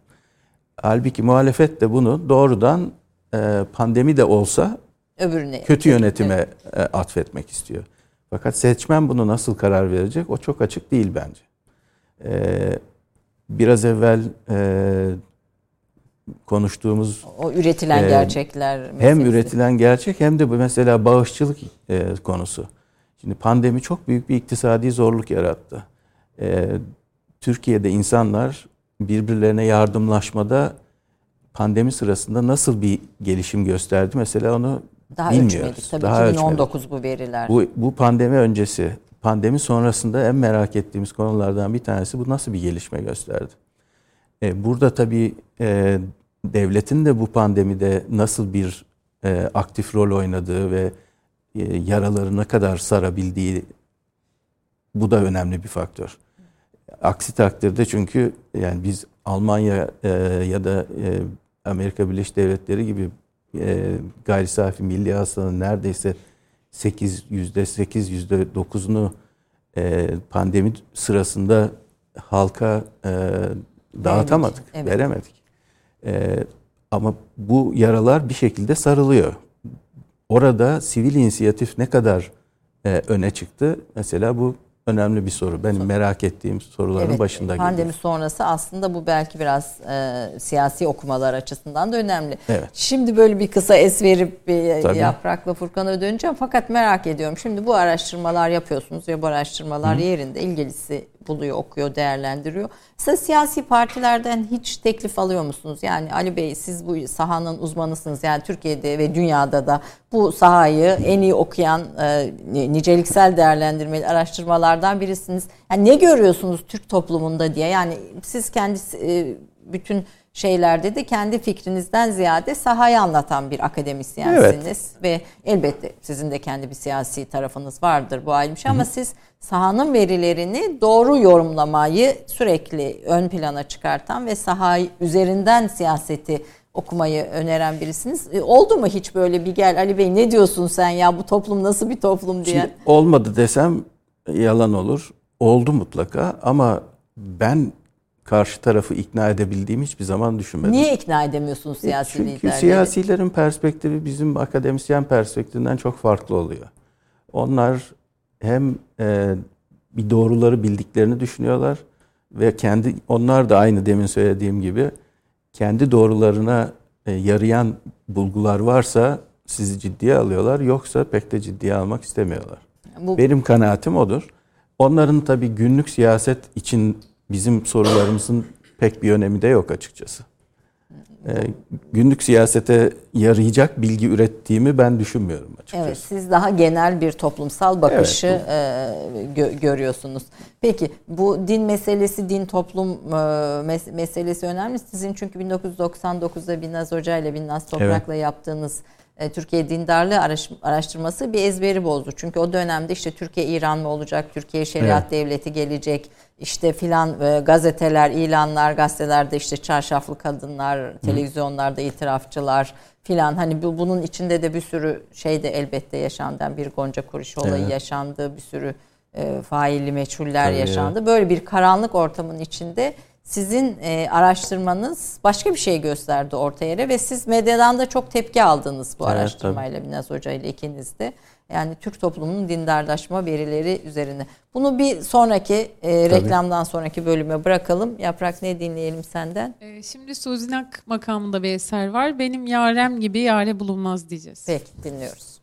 Halbuki muhalefet de bunu doğrudan e, pandemi de olsa Öbürüne. kötü yönetime e, atfetmek istiyor. Fakat seçmen bunu nasıl karar verecek o çok açık değil bence. E, biraz evvel e, konuştuğumuz o üretilen e, gerçekler hem meselesi. üretilen gerçek hem de bu mesela bağışçılık e, konusu. Şimdi pandemi çok büyük bir iktisadi zorluk yarattı. E, Türkiye'de insanlar birbirlerine yardımlaşmada pandemi sırasında nasıl bir gelişim gösterdi? Mesela onu daha bilmiyoruz. ölçmedik tabii Daha 2019 bu veriler. Bu, bu pandemi öncesi, pandemi sonrasında en merak ettiğimiz konulardan bir tanesi bu nasıl bir gelişme gösterdi? E, burada tabii e, devletin de bu pandemide nasıl bir e, aktif rol oynadığı ve e, yaraları ne kadar sarabildiği bu da önemli bir faktör. Aksi takdirde çünkü yani biz Almanya e, ya da e, Amerika Birleşik Devletleri gibi e, gayri safi milli hasılanın neredeyse 8 yüzde 8 yüzde 9'unu e, pandemi sırasında halka e, dağıtamadık, Evet. veremedik. E, ama bu yaralar bir şekilde sarılıyor. Orada sivil inisiyatif ne kadar e, öne çıktı? Mesela bu önemli bir soru. Benim merak ettiğim soruların Evet, başında pandemi geliyor. sonrası aslında bu belki biraz e, siyasi okumalar açısından da önemli. Evet. Şimdi böyle bir kısa es verip bir Tabii. Yaprak'la Furkan'a döneceğim. Fakat merak ediyorum. Şimdi bu araştırmalar yapıyorsunuz ve bu araştırmalar yerinde ilgilisi buluyor, okuyor, değerlendiriyor. Mesela siyasi partilerden hiç teklif alıyor musunuz? Yani Ali Bey siz bu sahanın uzmanısınız. Yani Türkiye'de ve dünyada da bu sahayı en iyi okuyan e, niceliksel değerlendirmeli araştırmalardan birisiniz. Yani ne görüyorsunuz Türk toplumunda diye? Yani siz kendi e, bütün şeylerde de kendi fikrinizden ziyade sahayı anlatan bir akademisyensiniz ve elbette sizin de kendi bir siyasi tarafınız vardır bu ayrı bir şey ama siz sahanın verilerini doğru yorumlamayı sürekli ön plana çıkartan ve sahayı üzerinden siyaseti okumayı öneren birisiniz. E, oldu mu hiç böyle bir gel Ali Bey ne diyorsun sen ya bu toplum nasıl bir toplum diye? Şimdi olmadı desem yalan olur. Oldu mutlaka ama ben karşı tarafı ikna edebildiğimi hiçbir zaman düşünmedim. Niye ikna edemiyorsunuz siyasi Çünkü liderleri? siyasilerin perspektifi bizim akademisyen perspektifinden çok farklı oluyor. Onlar hem e, bir doğruları bildiklerini düşünüyorlar ve kendi onlar da aynı demin söylediğim gibi kendi doğrularına e, yarayan bulgular varsa sizi ciddiye alıyorlar yoksa pek de ciddiye almak istemiyorlar. Bu Benim kanaatim odur. Onların tabii günlük siyaset için bizim sorularımızın pek bir önemi de yok açıkçası. Ee, günlük siyasete yarayacak bilgi ürettiğimi ben düşünmüyorum açıkçası. Evet, siz daha genel bir toplumsal bakışı e, gö- görüyorsunuz. Peki bu din meselesi, din toplum e, mes- meselesi önemli. Sizin çünkü 1999'da Binnaz Hoca ile Binnaz Toprak'la yaptığınız e, Türkiye dindarlığı araş- araştırması bir ezberi bozdu. Çünkü o dönemde işte Türkiye İran mı olacak, Türkiye şeriat Evet. devleti gelecek, işte filan e, gazeteler, ilanlar, gazetelerde işte çarşaflı kadınlar, televizyonlarda itirafçılar filan hani bu, bunun içinde de bir sürü şey de elbette yaşandı. Bir Gonca Kuruş olayı Evet. yaşandı, bir sürü e, failli meçhuller Tabii, yaşandı. Böyle bir karanlık ortamın içinde sizin e, araştırmanız başka bir şey gösterdi ortaya ve siz medyadan da çok tepki aldınız bu Evet, araştırmayla Binaz Hoca ile ikiniz de. Yani Türk toplumunun dindarlaşma verileri üzerine. Bunu bir sonraki e, reklamdan sonraki bölüme bırakalım. Yaprak ne dinleyelim senden? Ee, şimdi Suzinak makamında bir eser var. Benim yarem gibi yare bulunmaz diyeceğiz. Peki dinliyoruz.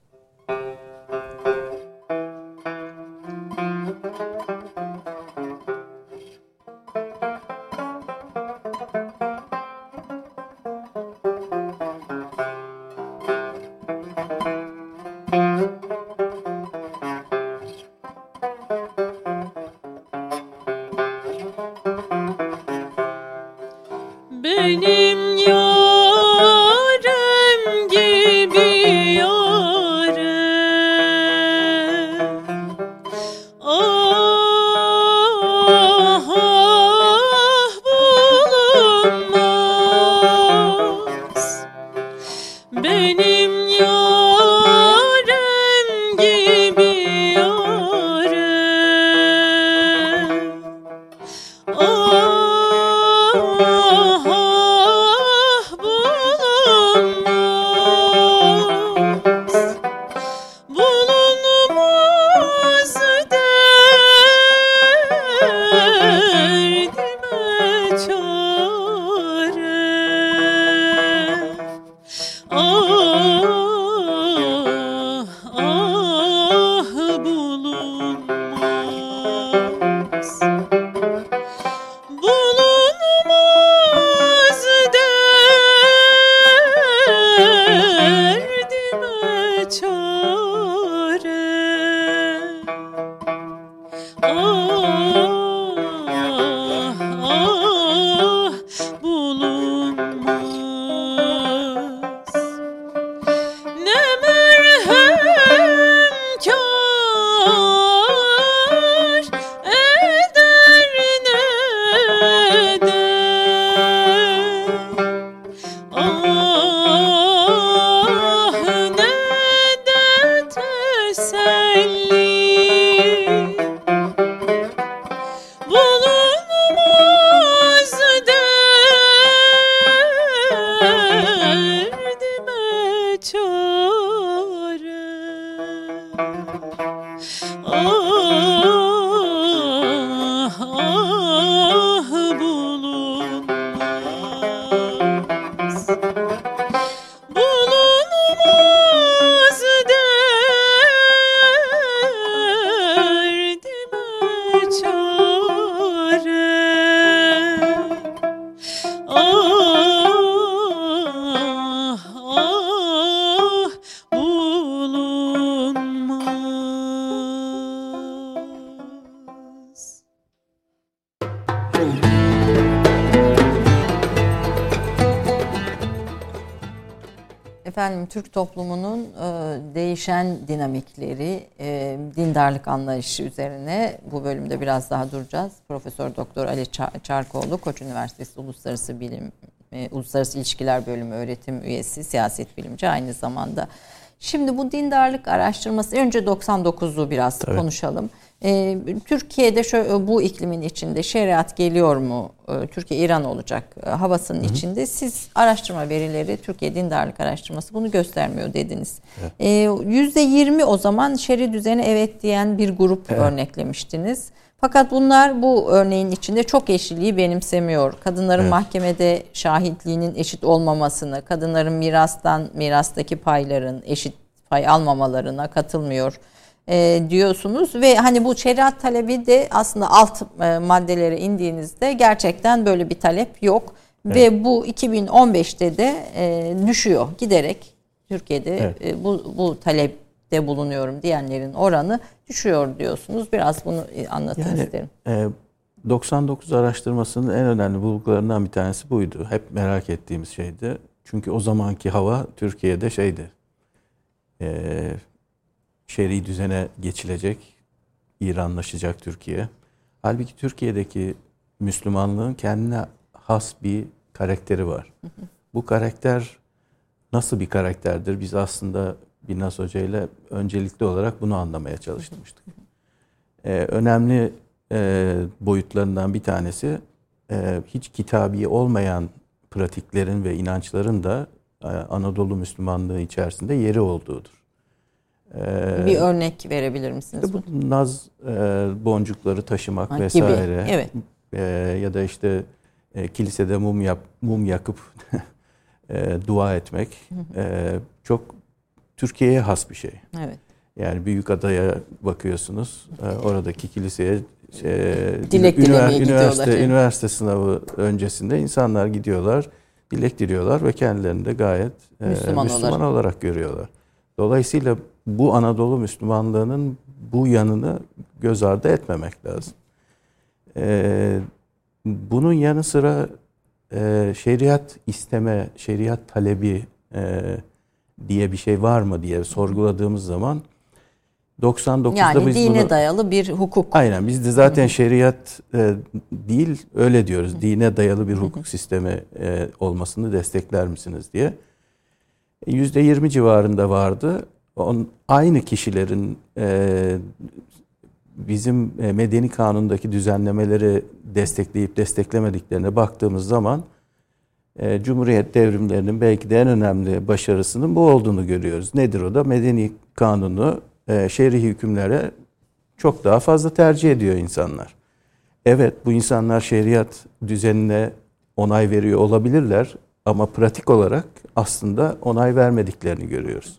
Türk toplumunun e, değişen dinamikleri, e, dindarlık anlayışı üzerine bu bölümde biraz daha duracağız. Profesör Doktor Ali Çarkoğlu, Koç Üniversitesi Uluslararası Bilim e, Uluslararası İlişkiler Bölümü öğretim üyesi, siyaset bilimci aynı zamanda. Şimdi bu dindarlık araştırması önce 99'u biraz Tabii. konuşalım. Ee, Türkiye'de şöyle, bu iklimin içinde şeriat geliyor mu? Ee, Türkiye İran olacak e, havasının Hı-hı. içinde. Siz araştırma verileri Türkiye dindarlık araştırması bunu göstermiyor dediniz. Evet. Ee, %20 o zaman şer'i düzeni evet diyen bir grup evet. örneklemiştiniz. Fakat bunlar bu örneğin içinde çok eşitliği benimsemiyor. Kadınların evet. mahkemede şahitliğinin eşit olmamasını, kadınların mirastan mirastaki payların eşit pay almamalarına katılmıyor e, diyorsunuz ve hani bu şeriat talebi de aslında alt e, maddelere indiğinizde gerçekten böyle bir talep yok evet. ve bu 2015'te de e, düşüyor giderek Türkiye'de evet. e, bu bu talepte bulunuyorum diyenlerin oranı düşüyor diyorsunuz. Biraz bunu e, anlatın yani, isterim. E, 99 araştırmasının en önemli bulgularından bir tanesi buydu. Hep merak ettiğimiz şeydi. Çünkü o zamanki hava Türkiye'de şeydi. E, şer'i düzene geçilecek, İranlaşacak Türkiye. Halbuki Türkiye'deki Müslümanlığın kendine has bir karakteri var. Bu karakter nasıl bir karakterdir? Biz aslında Binnaz Hoca ile öncelikli olarak bunu anlamaya çalışmıştık. Ee, önemli e, boyutlarından bir tanesi e, hiç kitabi olmayan pratiklerin ve inançların da e, Anadolu Müslümanlığı içerisinde yeri olduğudur. Ee, bir örnek verebilir misiniz? Bu naz e, boncukları taşımak ha, vesaire. Gibi. Evet. E, ya da işte e, kilisede mum yap, mum yakıp e, dua etmek e, çok Türkiye'ye has bir şey. Evet. Yani büyük adaya bakıyorsunuz. E, oradaki kiliseye e, dilek ünivers- üniversite üniversite sınavı öncesinde insanlar gidiyorlar, dilek diliyorlar ve kendilerini de gayet e, Müslüman, Müslüman olarak. olarak görüyorlar. Dolayısıyla bu Anadolu Müslümanlığının bu yanını göz ardı etmemek lazım. Ee, bunun yanı sıra e, şeriat isteme, şeriat talebi e, diye bir şey var mı diye sorguladığımız zaman 99'da yani biz dine bunu, dayalı bir hukuk. Aynen biz de zaten şeriat e, değil öyle diyoruz. Dine dayalı bir hukuk sistemi e, olmasını destekler misiniz diye. %20 civarında vardı. On, aynı kişilerin e, bizim e, medeni kanundaki düzenlemeleri destekleyip desteklemediklerine baktığımız zaman e, Cumhuriyet devrimlerinin belki de en önemli başarısının bu olduğunu görüyoruz. Nedir o da? Medeni kanunu e, şer'i hükümlere çok daha fazla tercih ediyor insanlar. Evet bu insanlar şeriat düzenine onay veriyor olabilirler ama pratik olarak aslında onay vermediklerini görüyoruz.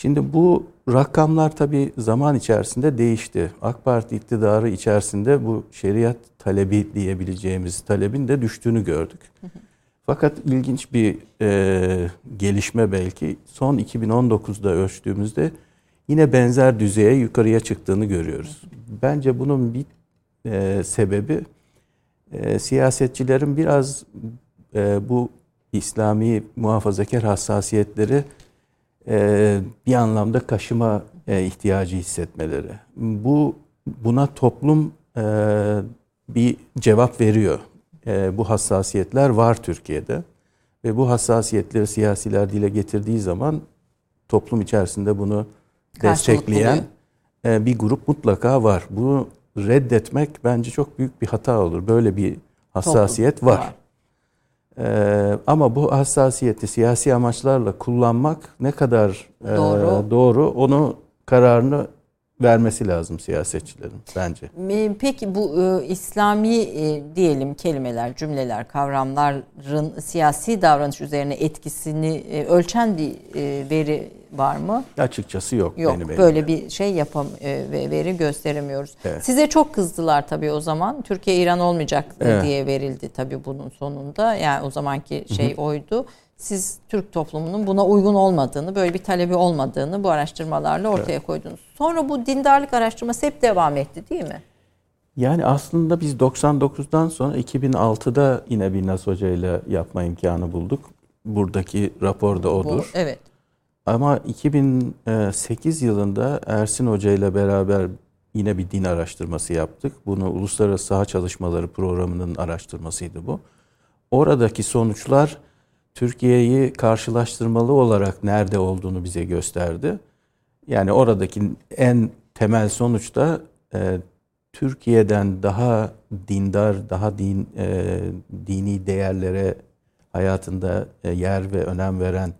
Şimdi bu rakamlar tabii zaman içerisinde değişti. AK Parti iktidarı içerisinde bu şeriat talebi diyebileceğimiz talebin de düştüğünü gördük. Fakat ilginç bir e, gelişme belki son 2019'da ölçtüğümüzde yine benzer düzeye yukarıya çıktığını görüyoruz. Bence bunun bir e, sebebi e, siyasetçilerin biraz e, bu İslami muhafazakar hassasiyetleri bir anlamda kaşıma e, ihtiyacı hissetmeleri. Bu buna toplum e, bir cevap veriyor. Bu hassasiyetler var Türkiye'de ve bu hassasiyetleri siyasiler dile getirdiği zaman toplum içerisinde bunu destekleyen bir grup mutlaka var. Bunu reddetmek bence çok büyük bir hata olur. Böyle bir hassasiyet toplum var. var. Ee, ama bu hassasiyeti siyasi amaçlarla kullanmak ne kadar e, doğru, e, doğru onu kararını vermesi lazım siyasetçilerin bence. Peki bu e, İslami e, diyelim kelimeler, cümleler, kavramların siyasi davranış üzerine etkisini e, ölçen bir e, veri var mı? Açıkçası yok. Yok benim böyle elimde. bir şey yapam e, ve veri gösteremiyoruz. Evet. Size çok kızdılar tabii o zaman. Türkiye İran olmayacak evet. diye verildi tabii bunun sonunda. Yani o zamanki şey Hı-hı. oydu. Siz Türk toplumunun buna uygun olmadığını, böyle bir talebi olmadığını bu araştırmalarla ortaya evet. koydunuz. Sonra bu dindarlık araştırması hep devam etti değil mi? Yani aslında biz 99'dan sonra 2006'da yine bir Nas Hoca ile yapma imkanı bulduk. buradaki raporda odur. Bu, evet. Ama 2008 yılında Ersin Hoca ile beraber yine bir din araştırması yaptık. Bunu Uluslararası Saha Çalışmaları Programı'nın araştırmasıydı bu. Oradaki sonuçlar Türkiye'yi karşılaştırmalı olarak nerede olduğunu bize gösterdi. Yani oradaki en temel sonuç da e, Türkiye'den daha dindar, daha din e, dini değerlere hayatında e, yer ve önem veren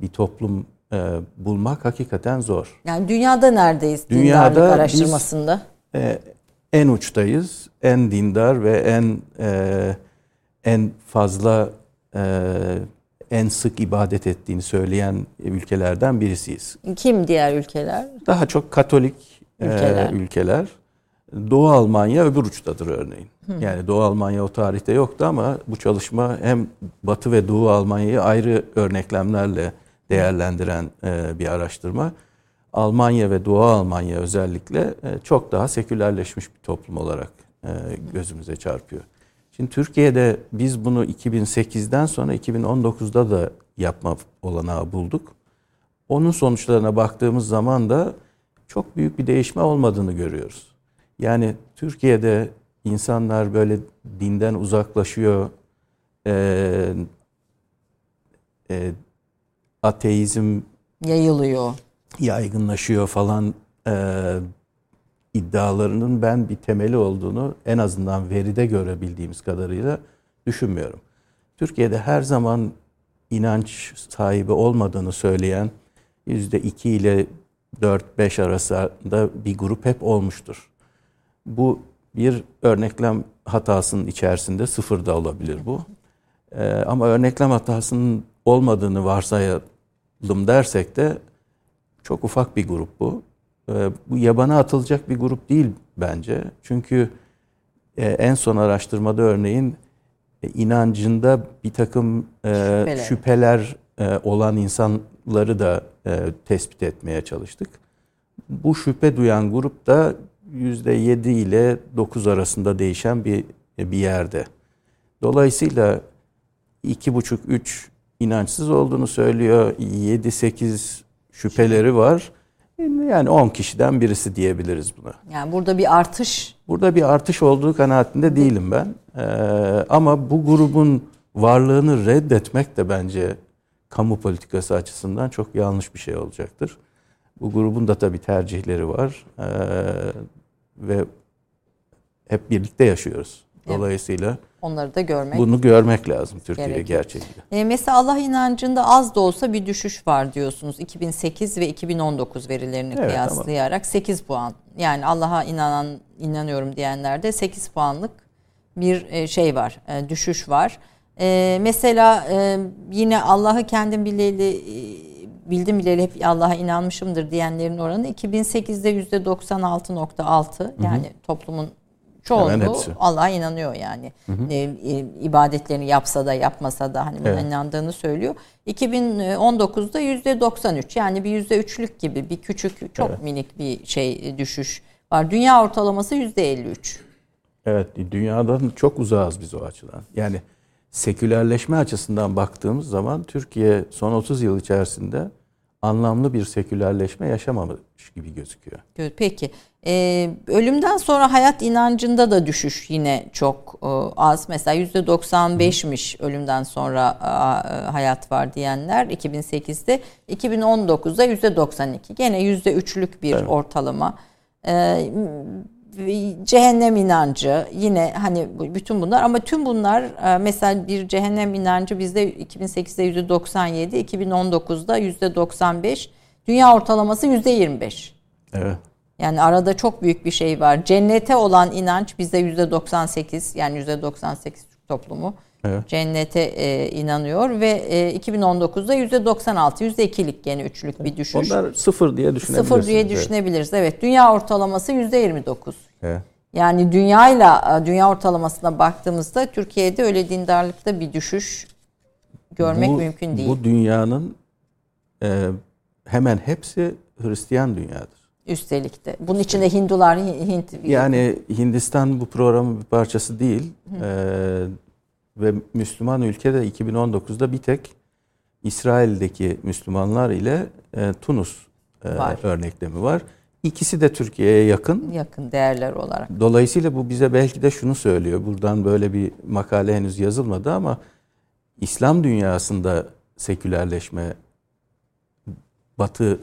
bir toplum e, bulmak hakikaten zor. Yani dünyada neredeyiz dünyada dindarlık araştırmasında? Biz, e, en uçtayız, en dindar ve en e, en fazla e, en sık ibadet ettiğini söyleyen ülkelerden birisiyiz. Kim diğer ülkeler? Daha çok Katolik ülkeler. E, ülkeler. Doğu Almanya öbür uçtadır örneğin. Hı. Yani Doğu Almanya o tarihte yoktu ama bu çalışma hem Batı ve Doğu Almanya'yı ayrı örneklemlerle değerlendiren e, bir araştırma. Almanya ve Doğu Almanya özellikle e, çok daha sekülerleşmiş bir toplum olarak e, gözümüze çarpıyor. Şimdi Türkiye'de biz bunu 2008'den sonra 2019'da da yapma olanağı bulduk. Onun sonuçlarına baktığımız zaman da çok büyük bir değişme olmadığını görüyoruz. Yani Türkiye'de insanlar böyle dinden uzaklaşıyor, e, e, ateizm yayılıyor, yaygınlaşıyor falan e, iddialarının ben bir temeli olduğunu en azından veride görebildiğimiz kadarıyla düşünmüyorum. Türkiye'de her zaman inanç sahibi olmadığını söyleyen yüzde iki ile 4-5 arasında bir grup hep olmuştur. Bu bir örneklem hatasının içerisinde sıfır da olabilir bu. Ee, ama örneklem hatasının olmadığını varsayalım dersek de çok ufak bir grup bu. Ee, bu yabana atılacak bir grup değil bence. Çünkü e, en son araştırmada örneğin e, inancında bir takım e, şüpheler, şüpheler olan insanları da tespit etmeye çalıştık. Bu şüphe duyan grup da %7 ile 9 arasında değişen bir bir yerde. Dolayısıyla 2,5-3 inançsız olduğunu söylüyor. 7-8 şüpheleri var. Yani 10 kişiden birisi diyebiliriz buna. Yani burada bir artış. Burada bir artış olduğu kanaatinde değilim ben. Ee, ama bu grubun varlığını reddetmek de bence kamu politikası açısından çok yanlış bir şey olacaktır. Bu grubun da tabii tercihleri var. Ee, ve hep birlikte yaşıyoruz. Dolayısıyla. Onları da görmek. Bunu görmek lazım Türkiye'de gerçekten. E, mesela Allah inancında az da olsa bir düşüş var diyorsunuz. 2008 ve 2019 verilerini evet, kıyaslayarak ama. 8 puan. Yani Allah'a inanan inanıyorum diyenlerde 8 puanlık bir e, şey var. E, düşüş var. E, mesela yine Allah'ı kendim bileli bildim bileli hep Allah'a inanmışımdır diyenlerin oranı 2008'de %96.6 yani hı hı. toplumun çoğunluğu Allah'a inanıyor yani. Hı hı. E, e, ibadetlerini yapsa da yapmasa da hani evet. inandığını söylüyor. 2019'da %93 yani bir %3'lük gibi bir küçük çok evet. minik bir şey düşüş var. Dünya ortalaması %53. Evet dünyadan çok uzağız biz o açıdan. Yani sekülerleşme açısından baktığımız zaman Türkiye son 30 yıl içerisinde anlamlı bir sekülerleşme yaşamamış gibi gözüküyor. Peki. Ee, ölümden sonra hayat inancında da düşüş yine çok e, az. Mesela %95'miş ölümden sonra e, hayat var diyenler 2008'de. 2019'da %92. Gene %3'lük bir evet. ortalama. Ee, cehennem inancı yine hani bütün bunlar ama tüm bunlar e, mesela bir cehennem inancı bizde 2008'de %97, 2019'da %95, dünya ortalaması %25. Evet. Yani arada çok büyük bir şey var. Cennete olan inanç bizde %98 yani %98 toplumu evet. cennete e, inanıyor ve e, 2019'da %96, %2'lik gene üçlük bir düşüş. Onlar sıfır diye düşünebiliriz. Sıfır diye düşünebiliriz. Evet. evet. Dünya ortalaması %29. Evet. Yani dünyayla e, dünya ortalamasına baktığımızda Türkiye'de öyle dindarlıkta bir düşüş görmek bu, mümkün değil. Bu dünyanın e, hemen hepsi Hristiyan dünyadır. Üstelik de. Bunun içinde Hindular, Hint... Yani Hindistan bu programın bir parçası değil. Ee, ve Müslüman ülkede 2019'da bir tek İsrail'deki Müslümanlar ile e, Tunus e, örneklemi var. İkisi de Türkiye'ye yakın. Yakın değerler olarak. Dolayısıyla bu bize belki de şunu söylüyor. Buradan böyle bir makale henüz yazılmadı ama İslam dünyasında sekülerleşme Batı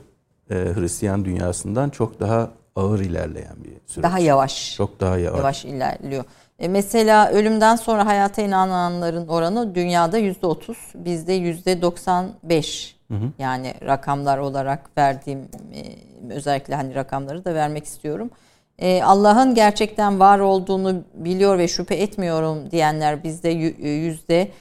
e, Hristiyan dünyasından çok daha ağır ilerleyen bir süreç. Daha yavaş. Çok daha yavaş. Yavaş ilerliyor. E mesela ölümden sonra hayata inananların oranı dünyada yüzde otuz, bizde yüzde doksan beş. Yani rakamlar olarak verdiğim e, özellikle hani rakamları da vermek istiyorum. E, Allah'ın gerçekten var olduğunu biliyor ve şüphe etmiyorum diyenler bizde yüzde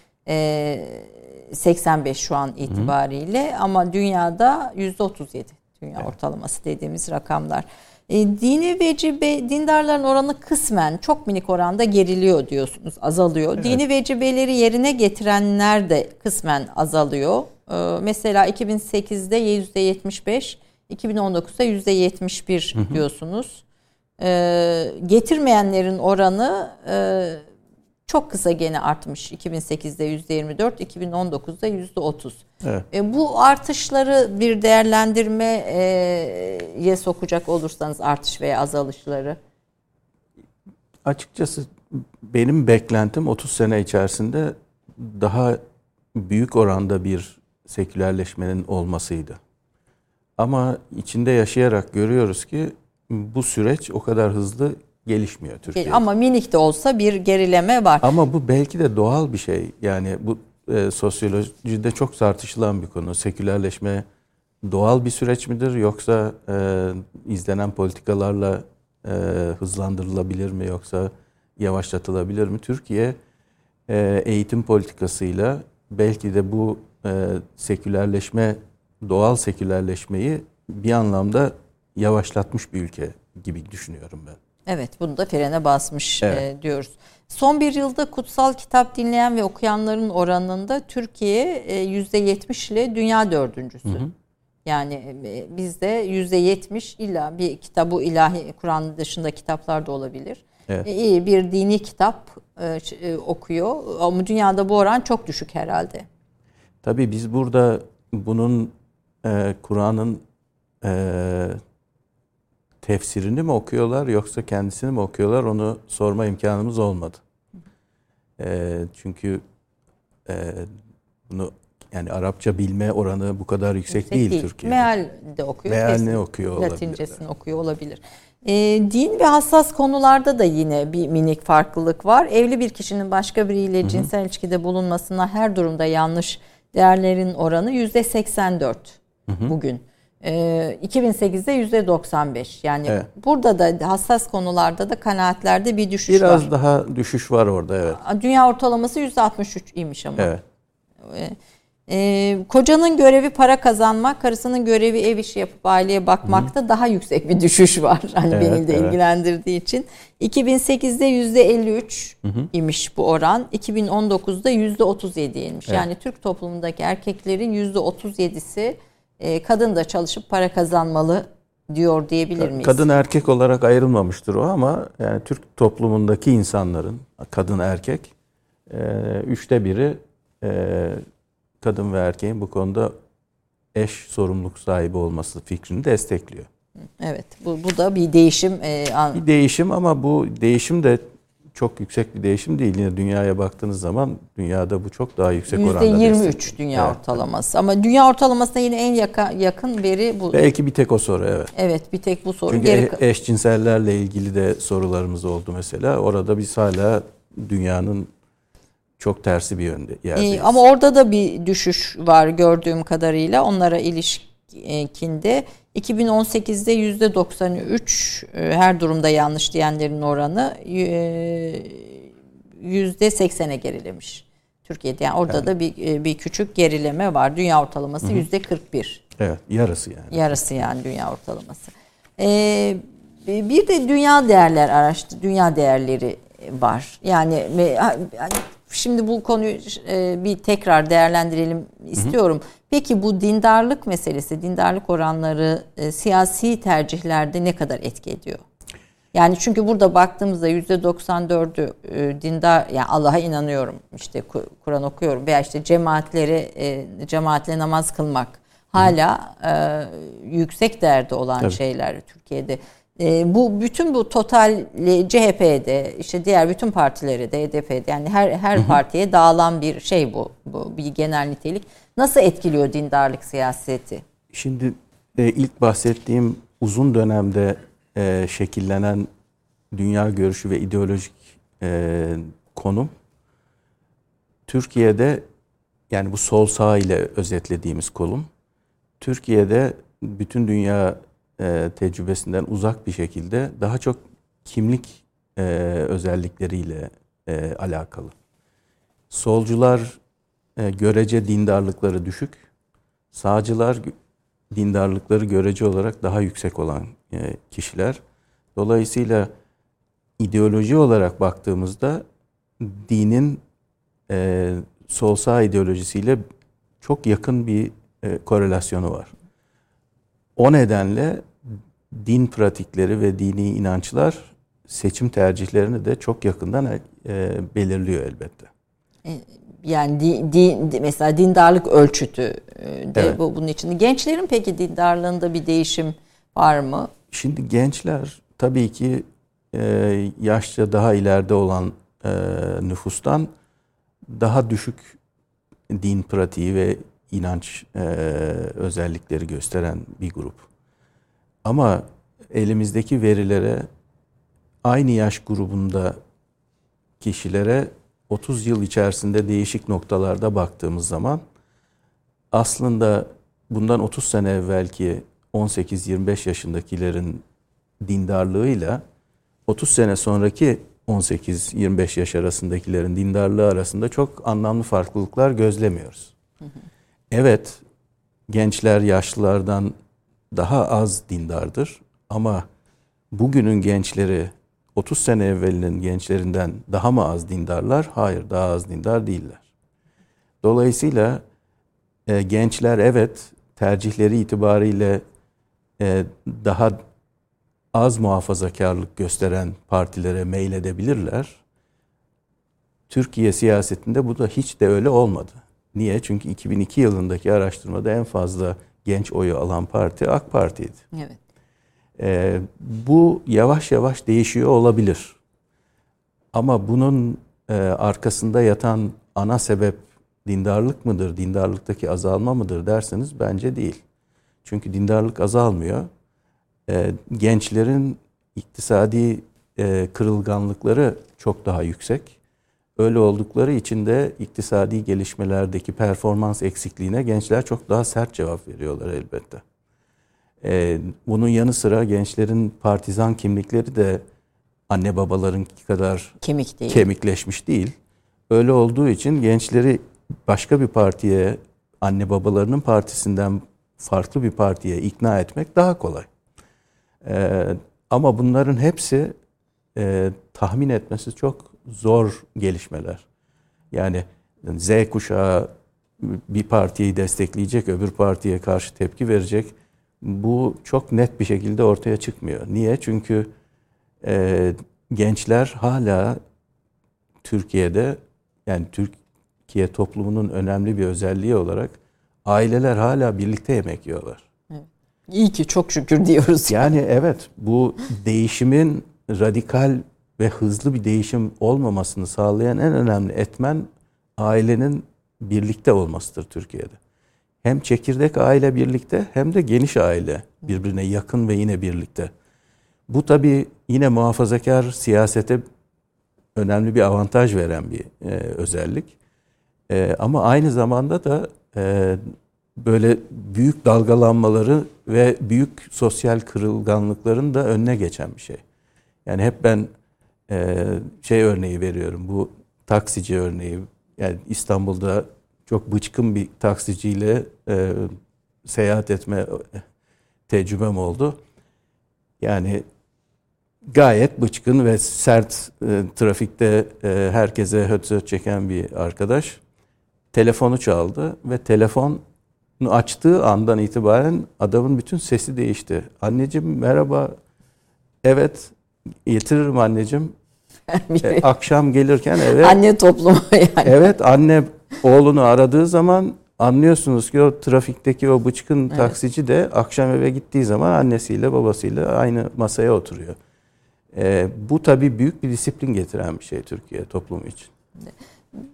85 şu an itibariyle hı hı. ama dünyada yüzde 37 dünya evet. ortalaması dediğimiz rakamlar. E, dini vecibe, dindarların oranı kısmen çok minik oranda geriliyor diyorsunuz, azalıyor. Evet. Dini vecibeleri yerine getirenler de kısmen azalıyor. E, mesela 2008'de %75, 2019'da %71 hı hı. diyorsunuz. E, getirmeyenlerin oranı e, çok kısa gene artmış. 2008'de %24, 2019'da %30. Evet. E, bu artışları bir değerlendirmeye sokacak olursanız artış veya azalışları. Açıkçası benim beklentim 30 sene içerisinde daha büyük oranda bir sekülerleşmenin olmasıydı. Ama içinde yaşayarak görüyoruz ki bu süreç o kadar hızlı gelişmiyor Türkiye'de. Ama minik de olsa bir gerileme var. Ama bu belki de doğal bir şey. Yani bu e, sosyolojide çok tartışılan bir konu. Sekülerleşme doğal bir süreç midir yoksa e, izlenen politikalarla e, hızlandırılabilir mi yoksa yavaşlatılabilir mi? Türkiye e, eğitim politikasıyla belki de bu e, sekülerleşme, doğal sekülerleşmeyi bir anlamda yavaşlatmış bir ülke gibi düşünüyorum ben. Evet bunu da frene basmış evet. e, diyoruz. Son bir yılda kutsal kitap dinleyen ve okuyanların oranında Türkiye e, yüzde yetmiş ile dünya dördüncüsü. Hı hı. Yani e, bizde yüzde yetmiş illa bir kitabı ilahi Kur'an dışında kitaplar da olabilir. Evet. E, iyi bir dini kitap e, e, okuyor ama dünyada bu oran çok düşük herhalde. Tabii biz burada bunun e, Kur'an'ın e, tefsirini mi okuyorlar yoksa kendisini mi okuyorlar onu sorma imkanımız olmadı. E, çünkü e, bunu yani Arapça bilme oranı bu kadar yüksek, yüksek değil, değil Türkiye'de. Meal de okuyor. Meal ne okuyor olabilir. Latincesini okuyor olabilir. E, din ve hassas konularda da yine bir minik farklılık var. Evli bir kişinin başka biriyle cinsel Hı-hı. ilişkide bulunmasına her durumda yanlış değerlerin oranı yüzde 84 Hı-hı. bugün. 2008'de ee, %95. Yani evet. burada da hassas konularda da kanaatlerde bir düşüş Biraz var. Biraz daha düşüş var orada evet. Dünya ortalaması %63 imiş ama. Evet. Ee, kocanın görevi para kazanmak, karısının görevi ev işi yapıp aileye bakmakta Hı. daha yüksek bir düşüş var. Hani evet, beni de evet. ilgilendirdiği için. 2008'de %53 hı hı. imiş bu oran. 2019'da %37'ymiş. Evet. Yani Türk toplumundaki erkeklerin %37'si e, kadın da çalışıp para kazanmalı diyor diyebilir miyiz? Kadın erkek olarak ayrılmamıştır o ama yani Türk toplumundaki insanların kadın erkek e, üçte biri e, kadın ve erkeğin bu konuda eş sorumluluk sahibi olması fikrini destekliyor. Evet bu, bu da bir değişim. E, bir değişim ama bu değişim de çok yüksek bir değişim değil. Yine dünyaya baktığınız zaman dünyada bu çok daha yüksek %23 oranda. %23 dünya evet. ortalaması. Ama dünya ortalamasına yine en yakın, yakın veri bu. Belki bir tek o soru evet. Evet bir tek bu soru. Çünkü Geri... E, eşcinsellerle ilgili de sorularımız oldu mesela. Orada biz hala dünyanın çok tersi bir yönde yerdeyiz. Ama orada da bir düşüş var gördüğüm kadarıyla. Onlara ilişkinde 2018'de yüzde 93 e, her durumda yanlış diyenlerin oranı e, yüzde 80'e gerilemiş. Türkiye'de yani orada evet. da bir e, bir küçük gerileme var. Dünya ortalaması yüzde 41. Evet, yarısı yani. Yarısı yani dünya ortalaması. Ee, bir de dünya değerler araştır, dünya değerleri var. Yani şimdi bu konuyu bir tekrar değerlendirelim istiyorum. Hı hı. Peki bu dindarlık meselesi, dindarlık oranları e, siyasi tercihlerde ne kadar etki ediyor? Yani çünkü burada baktığımızda %94'ü e, dindar yani Allah'a inanıyorum işte Kur'an okuyorum veya işte cemaatleri e, cemaatle namaz kılmak hala e, yüksek değerde olan Tabii. şeyler Türkiye'de. E, bu bütün bu total CHP'de işte diğer bütün partilere de HDP'de yani her her hı hı. partiye dağılan bir şey bu. Bu bir genel nitelik. Nasıl etkiliyor dindarlık siyaseti? Şimdi e, ilk bahsettiğim uzun dönemde e, şekillenen dünya görüşü ve ideolojik e, konum Türkiye'de yani bu sol sağ ile özetlediğimiz kolum Türkiye'de bütün dünya e, tecrübesinden uzak bir şekilde daha çok kimlik e, özellikleriyle e, alakalı. Solcular e, görece dindarlıkları düşük, sağcılar dindarlıkları görece olarak daha yüksek olan kişiler. Dolayısıyla ideoloji olarak baktığımızda dinin sol sağ ideolojisiyle çok yakın bir korelasyonu var. O nedenle din pratikleri ve dini inançlar seçim tercihlerini de çok yakından e, belirliyor elbette. E, yani din, din mesela dindarlık ölçütü e, de evet. bu bunun içinde. Gençlerin peki dindarlığında bir değişim var mı? Şimdi gençler tabii ki e, yaşça daha ileride olan e, nüfustan daha düşük din pratiği ve inanç e, özellikleri gösteren bir grup. Ama elimizdeki verilere aynı yaş grubunda kişilere 30 yıl içerisinde değişik noktalarda baktığımız zaman aslında bundan 30 sene evvelki 18-25 yaşındakilerin dindarlığıyla 30 sene sonraki 18-25 yaş arasındakilerin dindarlığı arasında çok anlamlı farklılıklar gözlemiyoruz. Evet, gençler yaşlılardan daha az dindardır ama bugünün gençleri 30 sene evvelinin gençlerinden daha mı az dindarlar? Hayır, daha az dindar değiller. Dolayısıyla e, gençler evet tercihleri itibariyle e, daha az muhafazakarlık gösteren partilere meyledebilirler. Türkiye siyasetinde bu da hiç de öyle olmadı. Niye? Çünkü 2002 yılındaki araştırmada en fazla genç oyu alan parti AK Parti'ydi. Evet. Ee, bu yavaş yavaş değişiyor olabilir. Ama bunun e, arkasında yatan ana sebep dindarlık mıdır, dindarlıktaki azalma mıdır derseniz bence değil. Çünkü dindarlık azalmıyor. E, gençlerin iktisadi e, kırılganlıkları çok daha yüksek. Öyle oldukları için de iktisadi gelişmelerdeki performans eksikliğine gençler çok daha sert cevap veriyorlar elbette. Ee, bunun yanı sıra gençlerin partizan kimlikleri de anne babaların kadar Kemik değil. kemikleşmiş değil. Öyle olduğu için gençleri başka bir partiye, anne babalarının partisinden farklı bir partiye ikna etmek daha kolay. Ee, ama bunların hepsi e, tahmin etmesi çok zor gelişmeler. Yani Z kuşağı bir partiyi destekleyecek, öbür partiye karşı tepki verecek. Bu çok net bir şekilde ortaya çıkmıyor. Niye? Çünkü e, gençler hala Türkiye'de yani Türkiye toplumunun önemli bir özelliği olarak aileler hala birlikte yemek yiyorlar. İyi ki çok şükür diyoruz. Yani evet bu değişimin radikal ve hızlı bir değişim olmamasını sağlayan en önemli etmen ailenin birlikte olmasıdır Türkiye'de. Hem çekirdek aile birlikte hem de geniş aile birbirine yakın ve yine birlikte. Bu tabi yine muhafazakar siyasete önemli bir avantaj veren bir e, özellik. E, ama aynı zamanda da e, böyle büyük dalgalanmaları ve büyük sosyal kırılganlıkların da önüne geçen bir şey. Yani hep ben e, şey örneği veriyorum. Bu taksici örneği. Yani İstanbul'da çok bıçkın bir taksiciyle e, seyahat etme tecrübem oldu. Yani gayet bıçkın ve sert e, trafikte e, herkese höt höt çeken bir arkadaş telefonu çaldı ve telefon açtığı andan itibaren adamın bütün sesi değişti. Anneciğim merhaba. Evet Getiririm anneciğim. E, akşam gelirken eve Anne toplumu yani. Evet anne oğlunu aradığı zaman anlıyorsunuz ki o trafikteki o bıçkın taksici de akşam eve gittiği zaman annesiyle babasıyla aynı masaya oturuyor. Ee, bu tabii büyük bir disiplin getiren bir şey Türkiye toplumu için.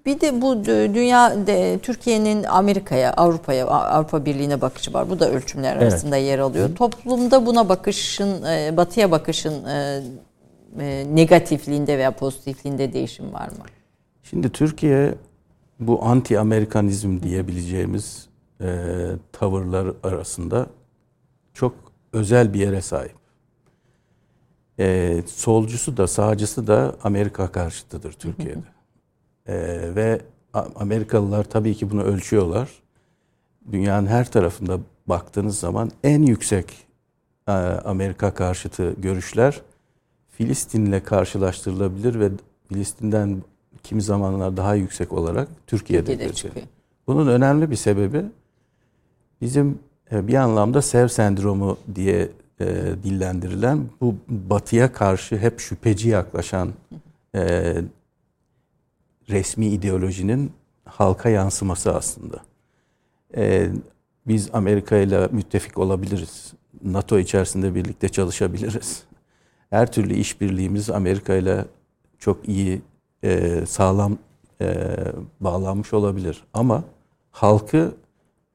Bir de bu dü- dünya Türkiye'nin Amerika'ya, Avrupa'ya, Avrupa Birliği'ne bakışı var. Bu da ölçümler Evet. arasında yer alıyor. Toplumda buna bakışın, e, batıya bakışın e, e, negatifliğinde veya pozitifliğinde değişim var mı? Şimdi Türkiye bu anti Amerikanizm diyebileceğimiz e, tavırlar arasında çok özel bir yere sahip. E, solcusu da sağcısı da Amerika karşıtıdır Türkiye'de. E, ve Amerikalılar tabii ki bunu ölçüyorlar. Dünyanın her tarafında baktığınız zaman en yüksek e, Amerika karşıtı görüşler Filistin'le karşılaştırılabilir ve Filistin'den kimi zamanlar daha yüksek olarak Türkiye'de, Türkiye'de çıkıyor. Bunun önemli bir sebebi bizim e, bir anlamda sev sendromu diye e, dillendirilen bu batıya karşı hep şüpheci yaklaşan e, resmi ideolojinin halka yansıması aslında. E, biz Amerika ile müttefik olabiliriz. NATO içerisinde birlikte çalışabiliriz. Her türlü işbirliğimiz Amerika ile çok iyi, e, sağlam e, bağlanmış olabilir. Ama halkı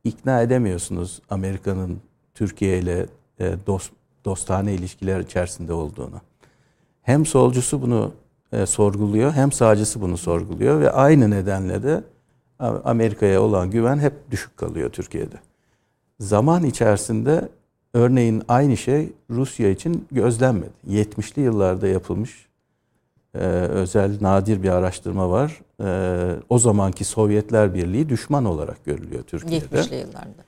ikna edemiyorsunuz Amerika'nın Türkiye ile e, dost, dostane ilişkiler içerisinde olduğunu. Hem solcusu bunu e, sorguluyor hem sağcısı bunu sorguluyor ve aynı nedenle de Amerika'ya olan güven hep düşük kalıyor Türkiye'de. Zaman içerisinde örneğin aynı şey Rusya için gözlenmedi. 70'li yıllarda yapılmış e, özel nadir bir araştırma var. E, o zamanki Sovyetler Birliği düşman olarak görülüyor Türkiye'de. 70'li yıllarda.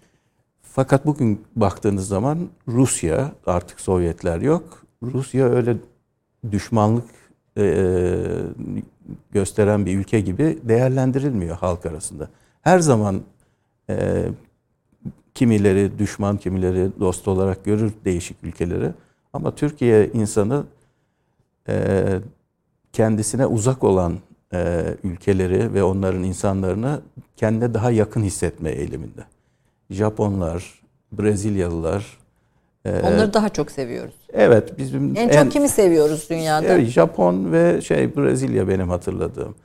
Fakat bugün baktığınız zaman Rusya artık Sovyetler yok. Rusya öyle düşmanlık gösteren bir ülke gibi değerlendirilmiyor halk arasında. Her zaman e, kimileri düşman, kimileri dost olarak görür değişik ülkeleri. Ama Türkiye insanı e, kendisine uzak olan e, ülkeleri ve onların insanlarını kendine daha yakın hissetme eğiliminde. Japonlar, Brezilyalılar. e, Onları daha çok seviyoruz. Evet bizim En çok kimi seviyoruz dünyada? Evet, Japon ve şey Brezilya benim hatırladığım.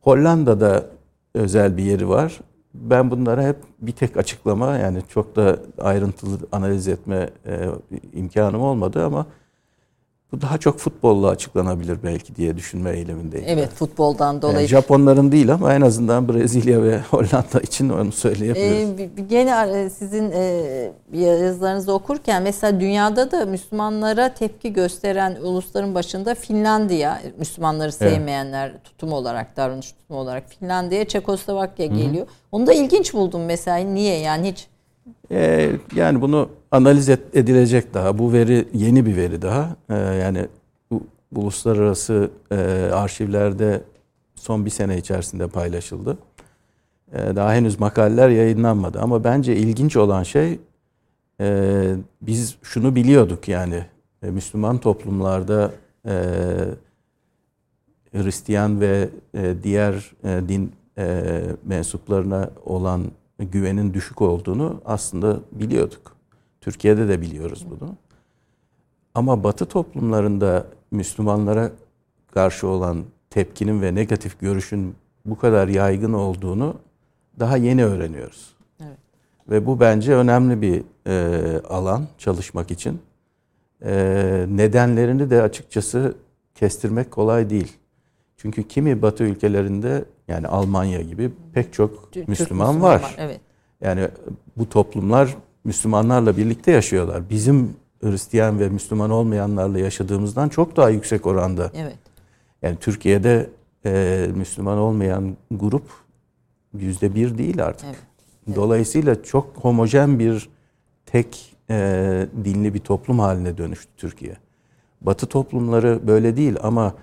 Hollanda'da özel bir yeri var. Ben bunlara hep bir tek açıklama yani çok da ayrıntılı analiz etme e, imkanım olmadı ama bu daha çok futbolla açıklanabilir belki diye düşünme eylemindeyim. Evet futboldan dolayı. Yani Japonların değil ama en azından Brezilya ve Hollanda için onu söyleyebiliriz. Ee, gene e, sizin e, yazılarınızı okurken mesela dünyada da Müslümanlara tepki gösteren ulusların başında Finlandiya, Müslümanları sevmeyenler tutum olarak, davranış tutumu olarak Finlandiya, Çekoslovakya geliyor. Onu da ilginç buldum mesela. Niye yani hiç Ee, yani bunu analiz et- edilecek daha. Bu veri yeni bir veri daha. Ee, yani bu uluslararası e, arşivlerde son bir sene içerisinde paylaşıldı. Ee, daha henüz makaleler yayınlanmadı. Ama bence ilginç olan şey e, biz şunu biliyorduk yani e, Müslüman toplumlarda e, Hristiyan ve e, diğer e, din e, mensuplarına olan güvenin düşük olduğunu aslında biliyorduk. Türkiye'de de biliyoruz bunu. Ama Batı toplumlarında Müslümanlara karşı olan tepkinin ve negatif görüşün bu kadar yaygın olduğunu daha yeni öğreniyoruz. Evet. Ve bu bence önemli bir e, alan çalışmak için. E, nedenlerini de açıkçası kestirmek kolay değil. Çünkü kimi Batı ülkelerinde yani Almanya gibi pek çok Türk Müslüman, var. Evet. Yani bu toplumlar Müslümanlarla birlikte yaşıyorlar. Bizim Hristiyan ve Müslüman olmayanlarla yaşadığımızdan çok daha yüksek oranda. Evet. Yani Türkiye'de e, Müslüman olmayan grup yüzde bir değil artık. Evet. Dolayısıyla çok homojen bir tek e, dinli bir toplum haline dönüştü Türkiye. Batı toplumları böyle değil ama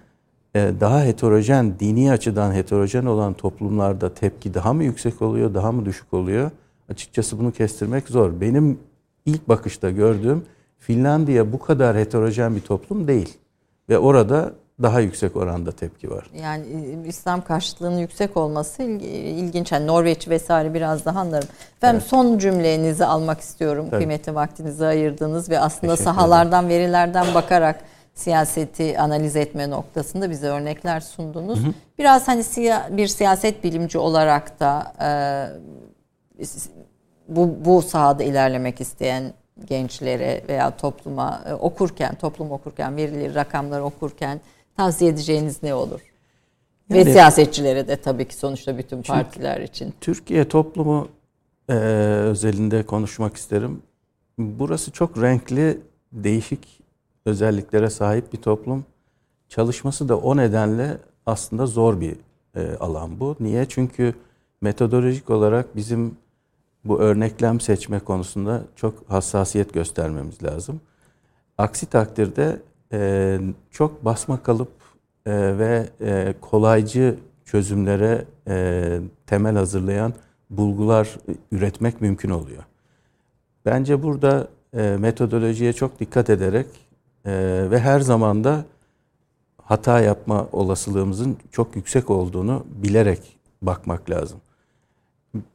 daha heterojen, dini açıdan heterojen olan toplumlarda tepki daha mı yüksek oluyor, daha mı düşük oluyor? Açıkçası bunu kestirmek zor. Benim ilk bakışta gördüğüm Finlandiya bu kadar heterojen bir toplum değil. Ve orada daha yüksek oranda tepki var. Yani e, İslam karşıtlığının yüksek olması ilginç. Yani Norveç vesaire biraz daha anlarım. Efendim evet. son cümlenizi almak istiyorum. Tabii. Kıymetli vaktinizi ayırdınız ve aslında sahalardan, verilerden bakarak siyaseti analiz etme noktasında bize örnekler sundunuz. Hı hı. Biraz hani bir siyaset bilimci olarak da e, bu, bu sahada ilerlemek isteyen gençlere veya topluma e, okurken, toplum okurken, verileri, rakamları okurken tavsiye edeceğiniz ne olur? Yani, Ve siyasetçilere de tabii ki sonuçta bütün partiler için. Türkiye toplumu e, özelinde konuşmak isterim. Burası çok renkli, değişik özelliklere sahip bir toplum. Çalışması da o nedenle aslında zor bir e, alan bu. Niye? Çünkü metodolojik olarak bizim bu örneklem seçme konusunda çok hassasiyet göstermemiz lazım. Aksi takdirde e, çok basma kalıp e, ve e, kolaycı çözümlere e, temel hazırlayan bulgular üretmek mümkün oluyor. Bence burada e, metodolojiye çok dikkat ederek e, ve her zaman da hata yapma olasılığımızın çok yüksek olduğunu bilerek bakmak lazım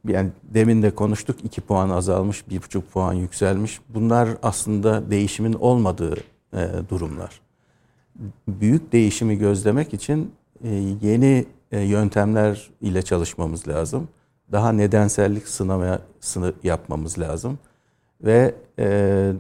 yani demin de konuştuk 2 puan azalmış, 1,5 puan yükselmiş. Bunlar aslında değişimin olmadığı e, durumlar. Büyük değişimi gözlemek için e, yeni e, yöntemler ile çalışmamız lazım. Daha nedensellik sınaması yapmamız lazım. Ve e,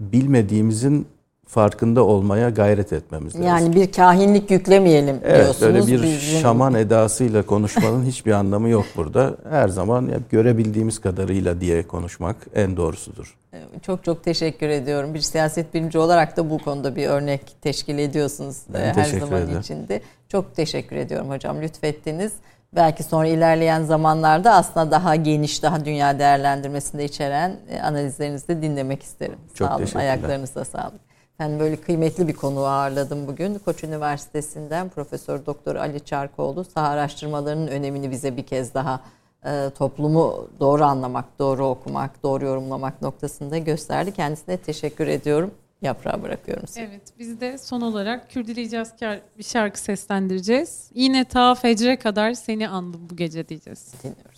bilmediğimizin farkında olmaya gayret etmemiz lazım. Yani bir kahinlik yüklemeyelim evet, diyorsunuz. Böyle bir bizim. şaman edasıyla konuşmanın hiçbir anlamı yok burada. Her zaman görebildiğimiz kadarıyla diye konuşmak en doğrusudur. Çok çok teşekkür ediyorum. Bir siyaset bilimci olarak da bu konuda bir örnek teşkil ediyorsunuz ben e, her zaman ederim. içinde. Çok teşekkür ediyorum hocam. Lütfettiniz. Belki sonra ilerleyen zamanlarda aslında daha geniş, daha dünya değerlendirmesinde içeren e, analizlerinizi de dinlemek isterim. Çok Sağ olun. Ayaklarınıza sağlık. Ben böyle kıymetli bir konu ağırladım bugün. Koç Üniversitesi'nden Profesör Doktor Ali Çarkoğlu saha araştırmalarının önemini bize bir kez daha e, toplumu doğru anlamak, doğru okumak, doğru yorumlamak noktasında gösterdi. Kendisine teşekkür ediyorum. Yaprağı bırakıyorum size. Evet, biz de son olarak Kürdili İcazkar bir şarkı seslendireceğiz. Yine ta fecre kadar seni andım bu gece diyeceğiz. Dinliyoruz.